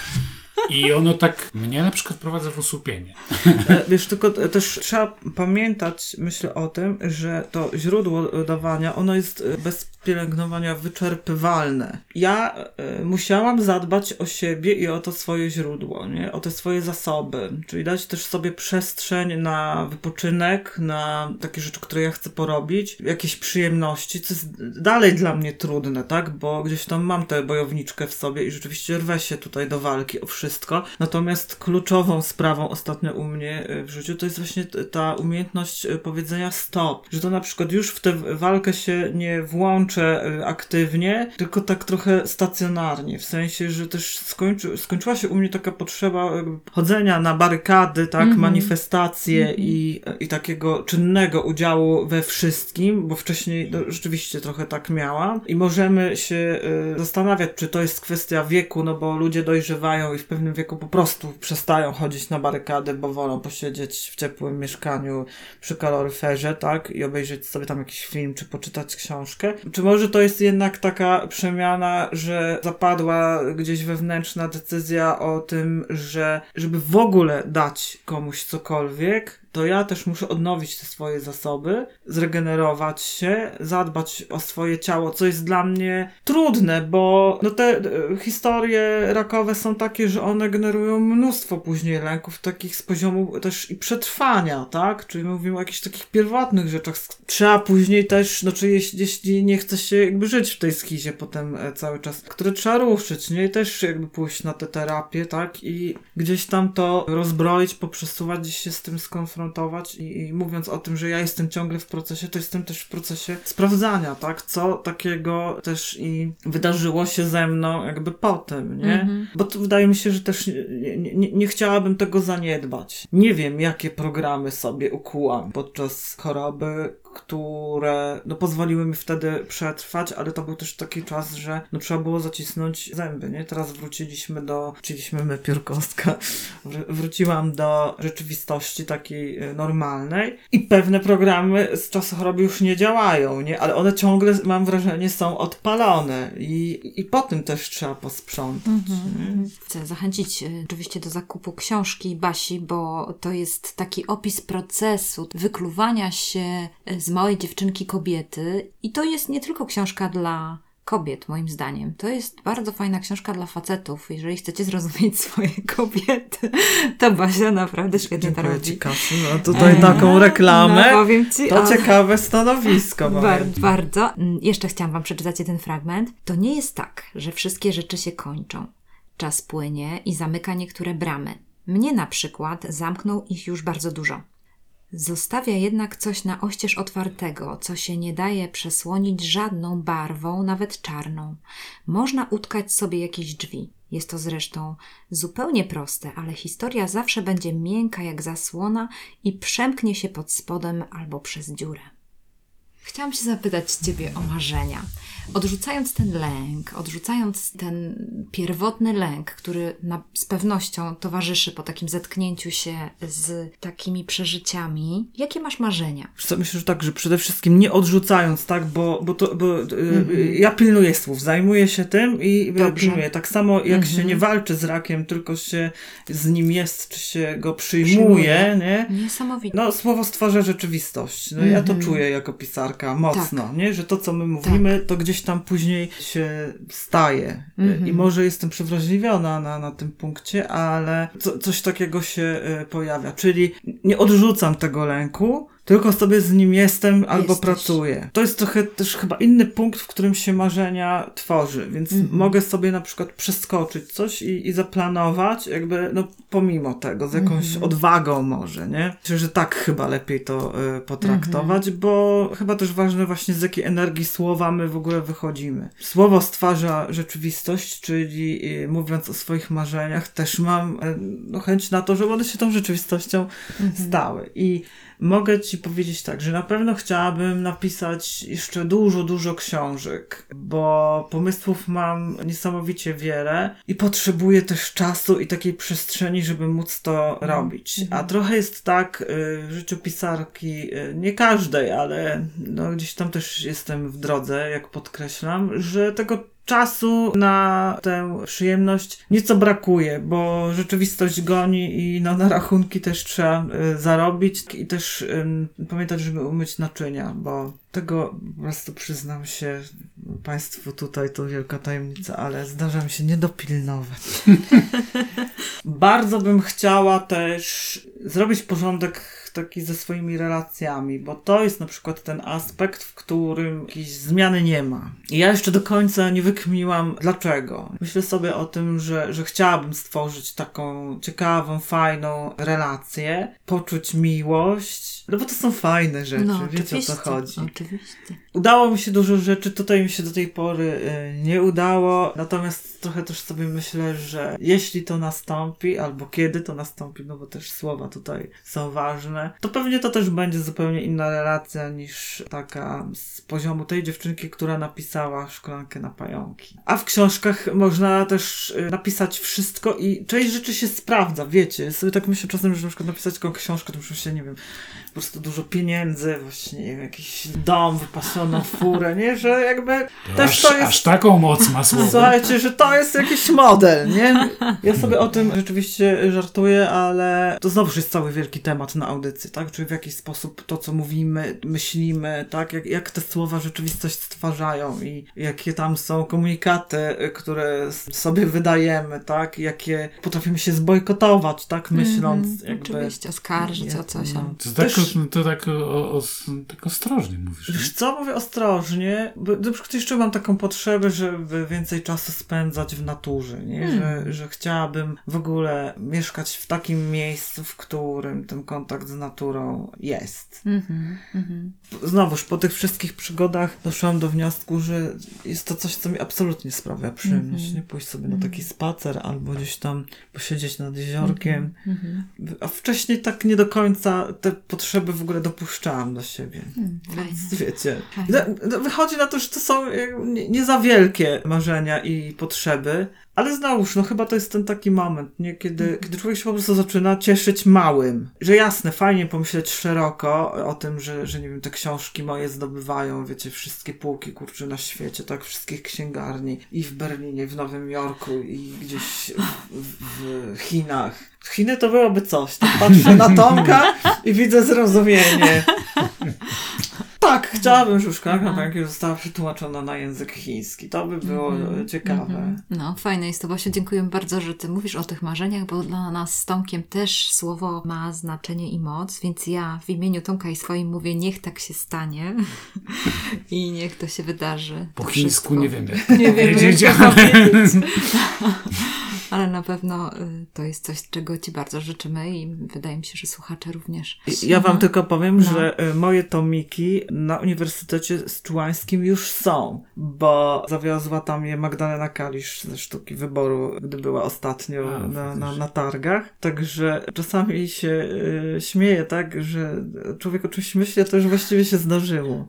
I ono tak mnie na przykład prowadza w osłupienie. E, Wiesz, tylko t- też trzeba pamiętać, myślę o tym, że to źródło dawania, ono jest e, bez pielęgnowania wyczerpywalne. Ja e, musiałam zadbać o siebie i o to swoje źródło, nie? o te swoje zasoby, czyli dać też sobie przestrzeń na wypoczynek, na takie rzeczy, które ja chcę porobić, jakieś przyjemności, co jest dalej dla mnie trudne, tak? Bo gdzieś tam mam tę bojowniczkę w sobie i rzeczywiście rwę się tutaj do walki o wszystko. Natomiast kluczową sprawą ostatnio u mnie y, w życiu to jest właśnie ta umiejętność y, powiedzenia stop. Że to na przykład już w tę walkę się nie włączę y, aktywnie, tylko tak trochę stacjonarnie. W sensie, że też skończy, skończyła się u mnie taka potrzeba jakby chodzenia na barykady, tak, manifestacje i, i takiego czynnego udziału we wszystkim, bo wcześniej no, rzeczywiście trochę tak miałam. I możemy się y, zastanawiać, czy to jest kwestia wieku, no bo ludzie dojrzewają i w pewnym wieku po prostu przestają chodzić na barykady, bo wolą posiedzieć w ciepłym mieszkaniu przy kaloryferze, tak, i obejrzeć sobie tam jakiś film, czy poczytać książkę. Czy może to jest jednak taka przemiana, że zapadła gdzieś wewnętrzna decyzja o tym, że żeby w ogóle dać komuś cokolwiek, to ja też muszę odnowić te swoje zasoby, zregenerować się, zadbać o swoje ciało, co jest dla mnie trudne, bo no te e, historie rakowe są takie, że one generują mnóstwo później lęków, takich z poziomu też i przetrwania, tak? Czyli mówimy o jakichś takich pierwotnych rzeczach. Trzeba później też, no czy jeśli, jeśli nie chce się jakby żyć w tej skizie potem e, cały czas, które trzeba ruszyć, nie? I też jakby pójść na tę terapię, tak? I gdzieś tam to rozbroić, poprzesuwać, gdzieś się z tym skonfrontować i, i mówiąc o tym, że ja jestem ciągle w procesie, to jestem też w procesie sprawdzania, tak? Co takiego też i wydarzyło się ze mną jakby po tym, nie? Bo to wydaje mi się, że też nie, nie, nie, nie chciałabym tego zaniedbać. Nie wiem, jakie programy sobie ukułam podczas choroby, które no, pozwoliły mi wtedy przetrwać, ale to był też taki czas, że no, trzeba było zacisnąć zęby, nie? Teraz wróciliśmy do, wróciliśmy my, Piórkowska, wr- wróciłam do rzeczywistości takiej y, normalnej i pewne programy z czasu choroby już nie działają, nie? Ale one ciągle, mam wrażenie, są odpalone i, i po tym też trzeba posprzątać. nie? Chcę zachęcić e, oczywiście do zakupu książki Basi, bo to jest taki opis procesu wykluwania się e, z małej dziewczynki kobiety. I to jest nie tylko książka dla kobiet, moim zdaniem. To jest bardzo fajna książka dla facetów. Jeżeli chcecie zrozumieć swoje kobiety, to Basia naprawdę świetnie to Ci, robi. Kasiu. No tutaj taką reklamę. No, powiem ci, To o- ciekawe stanowisko. Bardzo, ci. bardzo. Mm, Jeszcze chciałam Wam przeczytać jeden fragment. To nie jest tak, że wszystkie rzeczy się kończą. Czas płynie i zamyka niektóre bramy. Mnie na przykład zamknął ich już bardzo dużo. Zostawia jednak coś na oścież otwartego, co się nie daje przesłonić żadną barwą, nawet czarną. Można utkać sobie jakieś drzwi. Jest to zresztą zupełnie proste, ale historia zawsze będzie miękka jak zasłona i przemknie się pod spodem albo przez dziurę. Chciałam się zapytać Ciebie o marzenia. Odrzucając ten lęk, odrzucając ten pierwotny lęk, który na, z pewnością towarzyszy po takim zetknięciu się z takimi przeżyciami, jakie masz marzenia? Myślę, że tak, że przede wszystkim nie odrzucając, tak, bo, bo, to, bo y, ja pilnuję słów, zajmuję się tym i Dobrze. pilnuję. Tak samo jak się nie walczy z rakiem, tylko się z nim jest, czy się go przyjmuje, nie? Niesamowite. No, słowo stwarza rzeczywistość. No, Ja to czuję jako pisarka mocno, nie? Że to, co my mówimy, to gdzieś tam później się staje. I może jestem przewrażliwiona na, na tym punkcie, ale co, coś takiego się y, pojawia. Czyli nie odrzucam tego lęku, tylko sobie z nim jestem albo Jesteś. pracuję. To jest trochę też chyba inny punkt, w którym się marzenia tworzy, więc mogę sobie na przykład przeskoczyć coś i, i zaplanować, jakby no pomimo tego, z jakąś odwagą może, nie? Myślę, że tak chyba lepiej to y, potraktować, bo chyba też ważne właśnie z jakiej energii słowa my w ogóle wychodzimy. Słowo stwarza rzeczywistość, czyli y, mówiąc o swoich marzeniach, też mam y, no, chęć na to, żeby one się tą rzeczywistością stały. I Mogę ci powiedzieć tak, że na pewno chciałabym napisać jeszcze dużo, dużo książek, bo pomysłów mam niesamowicie wiele i potrzebuję też czasu i takiej przestrzeni, żeby móc to robić. A trochę jest tak y, w życiu pisarki, y, nie każdej, ale no, gdzieś tam też jestem w drodze, jak podkreślam, że tego czasu na tę przyjemność nieco brakuje, bo rzeczywistość goni i no, na rachunki też trzeba y, zarobić i też ym, pamiętać, żeby umyć naczynia, bo tego po prostu przyznam się Państwu tutaj to wielka tajemnica, ale zdarza mi się nie dopilnować. Bardzo bym chciała też zrobić porządek taki ze swoimi relacjami, bo to jest na przykład ten aspekt, w którym jakiejś zmiany nie ma. I ja jeszcze do końca nie wykminiłam dlaczego. Myślę sobie o tym, że, że chciałabym stworzyć taką ciekawą, fajną relację, poczuć miłość, no bo to są fajne rzeczy, wiecie o co chodzi. Oczywiście. Udało mi się dużo rzeczy, tutaj mi się do tej pory y, nie udało, natomiast trochę też sobie myślę, że jeśli to nastąpi, albo kiedy to nastąpi, no bo też słowa tutaj są ważne, to pewnie to też będzie zupełnie inna relacja niż taka z poziomu tej dziewczynki, która napisała szklankę na pająki. A w książkach można też y, napisać wszystko i część rzeczy się sprawdza, wiecie. Sobie tak myślę czasem, że na przykład napisać taką książkę, to muszę się, nie wiem, po prostu dużo pieniędzy, właśnie wiem, jakiś dom, wypasioną furę, nie? Że jakby też aż, to jest... aż taką moc ma słowo. Słuchajcie, że to jest jakiś model, nie? Ja sobie o tym rzeczywiście żartuję, ale to znowuż jest cały wielki temat na audycji, tak? Czyli w jakiś sposób to, co mówimy, myślimy, tak? Jak, jak te słowa rzeczywistość stwarzają i jakie tam są komunikaty, które sobie wydajemy, tak? Jakie potrafimy się zbojkotować, tak? Myśląc jakby... Oczywiście, oskarżyć o coś. No. To tak, Też- to tak, o, o, tak ostrożnie mówisz. Wiesz co, mówię ostrożnie, bo na przykład jeszcze mam taką potrzebę, żeby więcej czasu spędzać w naturze, nie? Że, że chciałabym w ogóle mieszkać w takim miejscu, w którym ten kontakt z naturą jest. Mhm, mhm. Znowuż po tych wszystkich przygodach doszłam do wniosku, że jest to coś, co mi absolutnie sprawia przyjemność. Nie pójść sobie na taki spacer albo gdzieś tam posiedzieć nad jeziorkiem. A wcześniej tak nie do końca te potrzeby w ogóle dopuszczałam do siebie. Fajne. Więc wiecie, Fajne. no, no, wychodzi na to, że to są e, nie, nie za wielkie marzenia i potrzeby, ale znowuż, no chyba to jest ten taki moment, nie? Kiedy, kiedy człowiek się po prostu zaczyna cieszyć małym. Że jasne, fajnie pomyśleć szeroko o tym, że, że nie wiem, te książki moje zdobywają, wiecie, wszystkie półki, kurczę, na świecie, tak, wszystkich księgarni i w Berlinie, i w Nowym Jorku i gdzieś w, w Chinach. Chiny to byłoby coś. Tak patrzę na Tomka i widzę zrozumienie. Tak, chciałabym, żeby szklanka pęki została przetłumaczona na język chiński. To by było ciekawe. No, fajne jest to, Basiu. Dziękuję bardzo, że ty mówisz o tych marzeniach, bo dla nas z Tomkiem też słowo ma znaczenie i moc, więc ja w imieniu Tomka i swoim mówię, niech tak się stanie i niech to się wydarzy. Po To chińsku wszystko. nie wiem jak Nie wiem, powiedzieć, jak ale- na pewno y, to jest coś, czego Ci bardzo życzymy i wydaje mi się, że słuchacze również. Ja wam tylko powiem, No. że y, moje tomiki na Uniwersytecie Struańskim już są, bo zawiozła tam je Magdalena Kalisz ze sztuki wyboru, gdy była ostatnio A, na, na, na targach. Także czasami się y, śmieję, tak, że człowiek o czymś myśli, a to już właściwie się zdarzyło.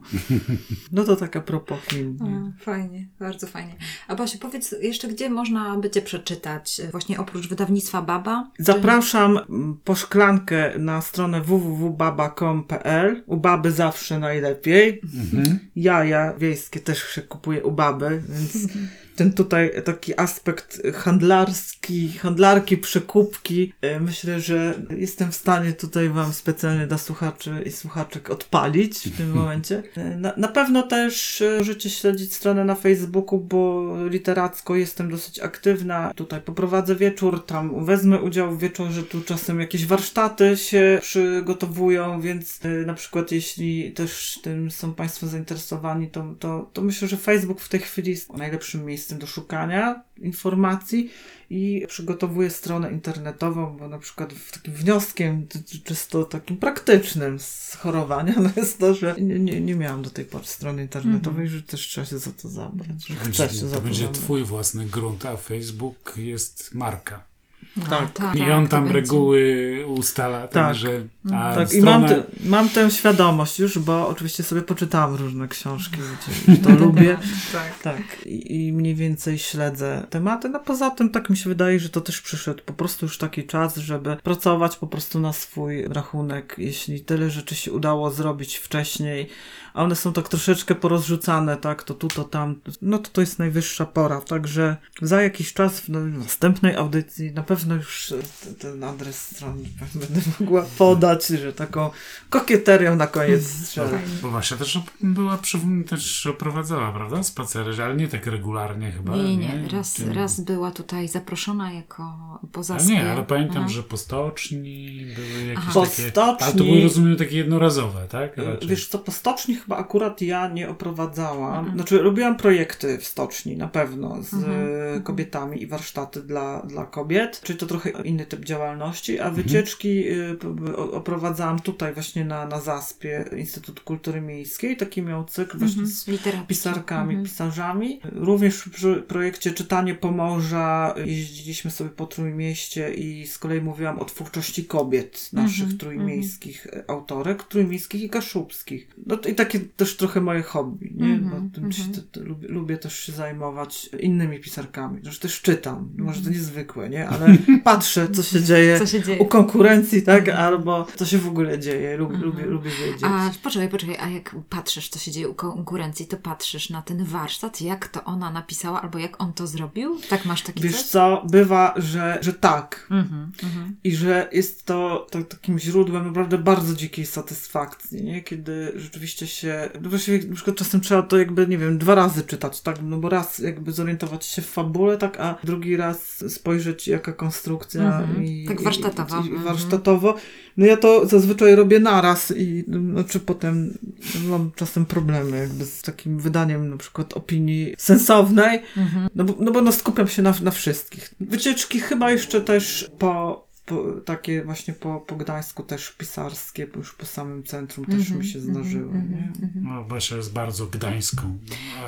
No to taka propos Chin. fajnie, bardzo fajnie. A Basiu, powiedz jeszcze, gdzie można by Cię przeczytać? Właśnie oprócz wydawnictwa Baba? Zapraszam mm, po szklankę na stronę www.baba.com.pl. U baby zawsze najlepiej. Jaja wiejskie też się kupuje u baby, więc ten tutaj taki aspekt handlarski, handlarki, przekupki, e, myślę, że jestem w stanie tutaj wam specjalnie dla słuchaczy i słuchaczek odpalić w tym momencie. E, Na, na pewno też e, możecie śledzić stronę na Facebooku, bo literacko jestem dosyć aktywna. Tutaj poprowadzę wieczór, tam wezmę udział w wieczorze, tu czasem jakieś warsztaty się przygotowują, więc na przykład jeśli też tym są Państwo zainteresowani, to, to, to myślę, że Facebook w tej chwili jest najlepszym miejscem do szukania informacji i przygotowuję stronę internetową, bo na przykład w takim wnioskiem, czysto takim praktycznym z chorowania, no jest to, że nie, nie, nie miałam do tej pory strony internetowej, że też trzeba się za to zabrać, Będzie, to to będzie zabrać. twój własny grunt, a Facebook jest marka. Tak. I on to tam będzie. reguły ustala, Tak. także... A Tak, i strona, mam, te, mam tę świadomość już, bo oczywiście sobie poczytałam różne książki, wiecie, to lubię. Tak. Tak, i, i mniej więcej śledzę tematy. No poza tym tak mi się wydaje, że to też przyszedł po prostu już taki czas, żeby pracować po prostu na swój rachunek. Jeśli tyle rzeczy się udało zrobić wcześniej, a one są tak troszeczkę porozrzucane, tak, to tu, to tam, no to to jest najwyższa pora. Także za jakiś czas w następnej audycji na pewno już e, ten adres strony będę mogła podać, że taką kokieterią na koniec strzelę. Bo Basia też op- była, przy, też oprowadzała, prawda? Spacery, ale nie tak regularnie chyba. Nie, nie, raz, Tym- raz była tutaj zaproszona jako A pozaspie. nie, ale pamiętam, Aha. że po stoczni były jakieś Aha. takie... Po Ale to były, rozumiem, takie jednorazowe, tak? Raczej. Wiesz co, po stoczni chyba akurat ja nie oprowadzałam. Mhm. Znaczy, robiłam projekty w stoczni na pewno z Mhm, e, kobietami i warsztaty dla, dla kobiet, czyli to trochę inny typ działalności, a Mhm. wycieczki e, oprowadzałam tutaj właśnie na, na Zaspie Instytut Kultury Miejskiej. Taki miał cykl właśnie z pisarkami, Mhm. pisarzami. Również przy projekcie Czytanie Pomorza jeździliśmy sobie po Trójmieście i z kolei mówiłam o twórczości kobiet naszych Mhm, trójmiejskich autorek, trójmiejskich i kaszubskich. No i takie też trochę moje hobby, nie? Mhm, Bo tym mhm. te, te, lubię, lubię też się zajmować innymi pisarkami. Zresztą też czytam, może Mhm. to niezwykłe, nie? Ale patrzę, co się dzieje Co się dzieje? u konkurencji, tak? Albo co się w ogóle dzieje. Lubię, lubię, lubię wiedzieć. Mhm. A poczekaj, poczekaj, a jak patrzysz, co się dzieje u konkurencji, to patrzysz na ten warsztat, jak to ona napisała, albo jak on to zrobił? Tak masz taki Wiesz coś? co, bywa, że, że tak. Mhm, mhm. I że jest to, to takim źródłem naprawdę bardzo dzikiej satysfakcji, nie? Kiedy rzeczywiście się, no właściwie na przykład czasem trzeba to jakby, nie wiem, dwa razy czytać, tak? No bo raz jakby zorientować się w fabule, tak? A drugi raz spojrzeć jaka konstrukcja. Mhm. I, Tak warsztatowo. I, i Mhm. warsztatowo. No ja to zazwyczaj robię naraz i znaczy potem mam czasem problemy jakby z takim wydaniem na przykład opinii sensownej, Mhm. no bo, no bo no skupiam się na, na wszystkich. Wycieczki chyba jeszcze też po, po takie właśnie po, po Gdańsku też pisarskie, bo już po samym centrum też Mhm, mi się zdarzyły. mhm, nie? mhm, mhm. No, Basia jest bardzo gdańską.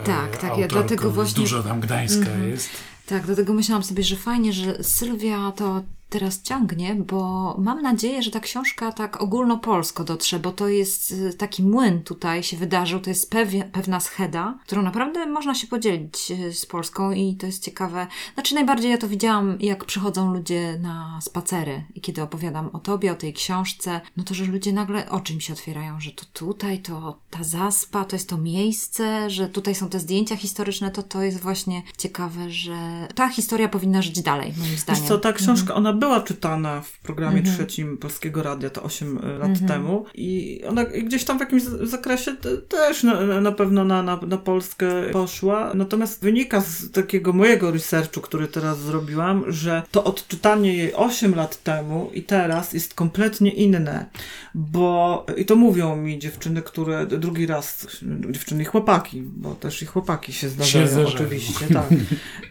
e, Tak, tak, ja dlatego właśnie- Dużo tam Gdańska Mhm. jest. Tak, dlatego myślałam sobie, że fajnie, że Sylwia to teraz ciągnie, bo mam nadzieję, że ta książka tak ogólnopolsko dotrze, bo to jest y, taki młyn tutaj się wydarzył, to jest pewie, pewna scheda, którą naprawdę można się podzielić y, z Polską i to jest ciekawe. Znaczy najbardziej ja to widziałam, jak przychodzą ludzie na spacery i kiedy opowiadam o tobie, o tej książce, no to, że ludzie nagle oczy mi się otwierają, że to tutaj, to ta zaspa, to jest to miejsce, że tutaj są te zdjęcia historyczne, to to jest właśnie ciekawe, że ta historia powinna żyć dalej, moim Wiesz zdaniem. co, ta książka, ona była czytana w programie Mhm. trzecim Polskiego Radia, to 8 lat Mhm. temu i ona gdzieś tam w jakimś zakresie te, też na, na pewno na, na, na Polskę poszła, natomiast wynika z takiego mojego researchu, który teraz zrobiłam, że to odczytanie jej 8 lat temu i teraz jest kompletnie inne, bo i to mówią mi dziewczyny, które drugi raz, dziewczyny i chłopaki, bo też i chłopaki się zdarzają, zdarzają. oczywiście, tak,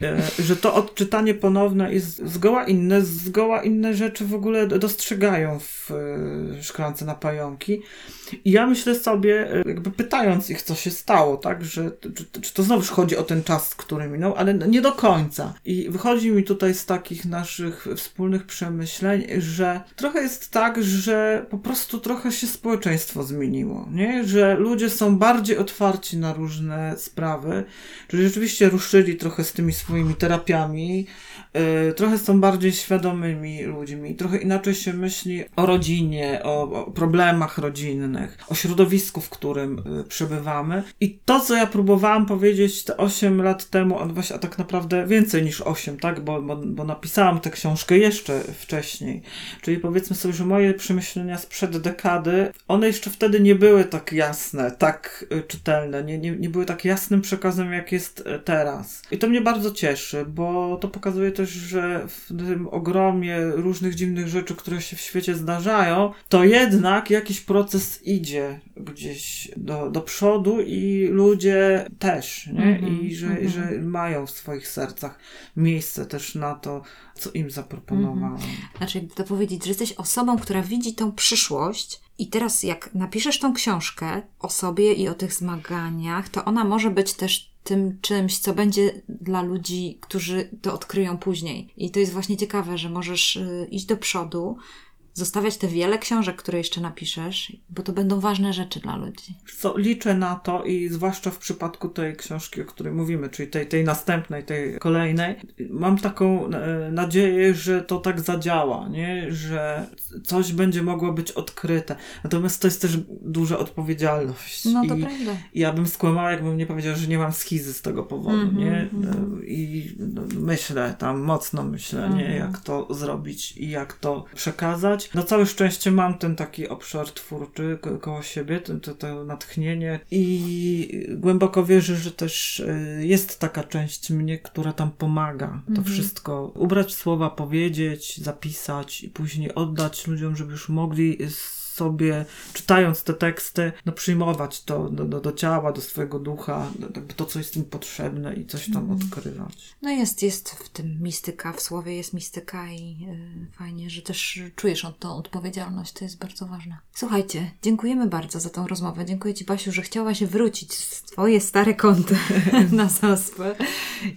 e, że to odczytanie ponowne jest zgoła inne, zgoła inne rzeczy w ogóle dostrzegają w e, szklance na pająki. I ja myślę sobie, e, jakby pytając ich, co się stało, tak, że czy, czy to znowuż chodzi o ten czas, który minął, ale nie do końca. I wychodzi mi tutaj z takich naszych wspólnych przemyśleń, że trochę jest tak, że po prostu trochę się społeczeństwo zmieniło, nie? Że ludzie są bardziej otwarci na różne sprawy, czyli rzeczywiście ruszyli trochę z tymi swoimi terapiami, y, trochę są bardziej świadomymi ludźmi, trochę inaczej się myśli o rodzinie, o, o problemach rodzinnych, o środowisku, w którym y, przebywamy. I to, co ja próbowałam powiedzieć te 8 lat temu, właśnie a tak naprawdę więcej niż 8, tak? Bo, bo, bo napisałam tę książkę jeszcze wcześniej. Czyli powiedzmy sobie, że moje przemyślenia sprzed dekady, one jeszcze wtedy nie były tak jasne, tak y, czytelne, nie, nie, nie były tak jasnym przekazem, jak jest teraz. I to mnie bardzo cieszy, bo to pokazuje też, że w tym ogromie różnych dziwnych rzeczy, które się w świecie zdarzają, to jednak jakiś proces idzie gdzieś do, do przodu i ludzie też, nie? Mhm, I że, mhm. że mają w swoich sercach miejsce też na to, co im zaproponowałam. Znaczy, jakby to powiedzieć, że jesteś osobą, która widzi tą przyszłość i teraz jak napiszesz tą książkę o sobie i o tych zmaganiach, to ona może być też tym czymś, co będzie dla ludzi, którzy to odkryją później. I to jest właśnie ciekawe, że możesz y, iść do przodu, zostawiać te wiele książek, które jeszcze napiszesz, bo to będą ważne rzeczy dla ludzi. Co liczę na to i zwłaszcza w przypadku tej książki, o której mówimy, czyli tej, tej następnej, tej kolejnej, mam taką e, nadzieję, że to tak zadziała, nie? że coś będzie mogło być odkryte. Natomiast to jest też duża odpowiedzialność. No to I, prawda. ja bym skłamała, jakbym nie powiedziała, że nie mam schizy z tego powodu, Mhm, nie? mhm. E, I no, myślę, tam mocno myślę, nie? Mhm. Jak to zrobić i jak to przekazać. Na całe szczęście mam ten taki obszar twórczy ko- koło siebie, to, to, to natchnienie i głęboko wierzę, że też e, jest taka część mnie, która tam pomaga. To Mhm. wszystko ubrać w słowa, powiedzieć, zapisać i później oddać ludziom, żeby już mogli sobie, czytając te teksty, no przyjmować to do, do, do ciała, do swojego ducha, jakby to, co jest im potrzebne i coś tam Mhm. odkrywać. No jest, jest w tym mistyka, w słowie jest mistyka i y, fajnie, że też czujesz od- tą odpowiedzialność, to jest bardzo ważne. Słuchajcie, dziękujemy bardzo za tą rozmowę. Dziękuję Ci, Basiu, że chciałaś wrócić w Twoje stare kąty na zaspę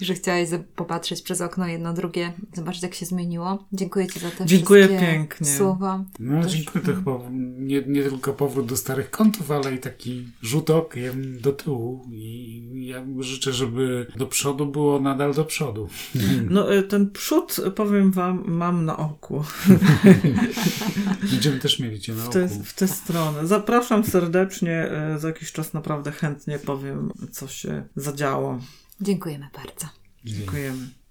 i że chciałaś popatrzeć przez okno jedno, drugie, zobaczyć jak się zmieniło. Dziękuję Ci za te Dziękuję wszystkie pięknie. słowa. No, Też- dziękuję. To chyba nie, nie tylko powrót do starych kątów, ale i taki rzut okiem do tyłu. I ja życzę, żeby do przodu było nadal do przodu. No y, ten przód, powiem wam, mam na oku. Będziemy też mieli cię na W oku. tę, w tę stronę. Zapraszam serdecznie. y, Za jakiś czas naprawdę chętnie powiem, co się zadziało. Dziękujemy bardzo. Dziękujemy.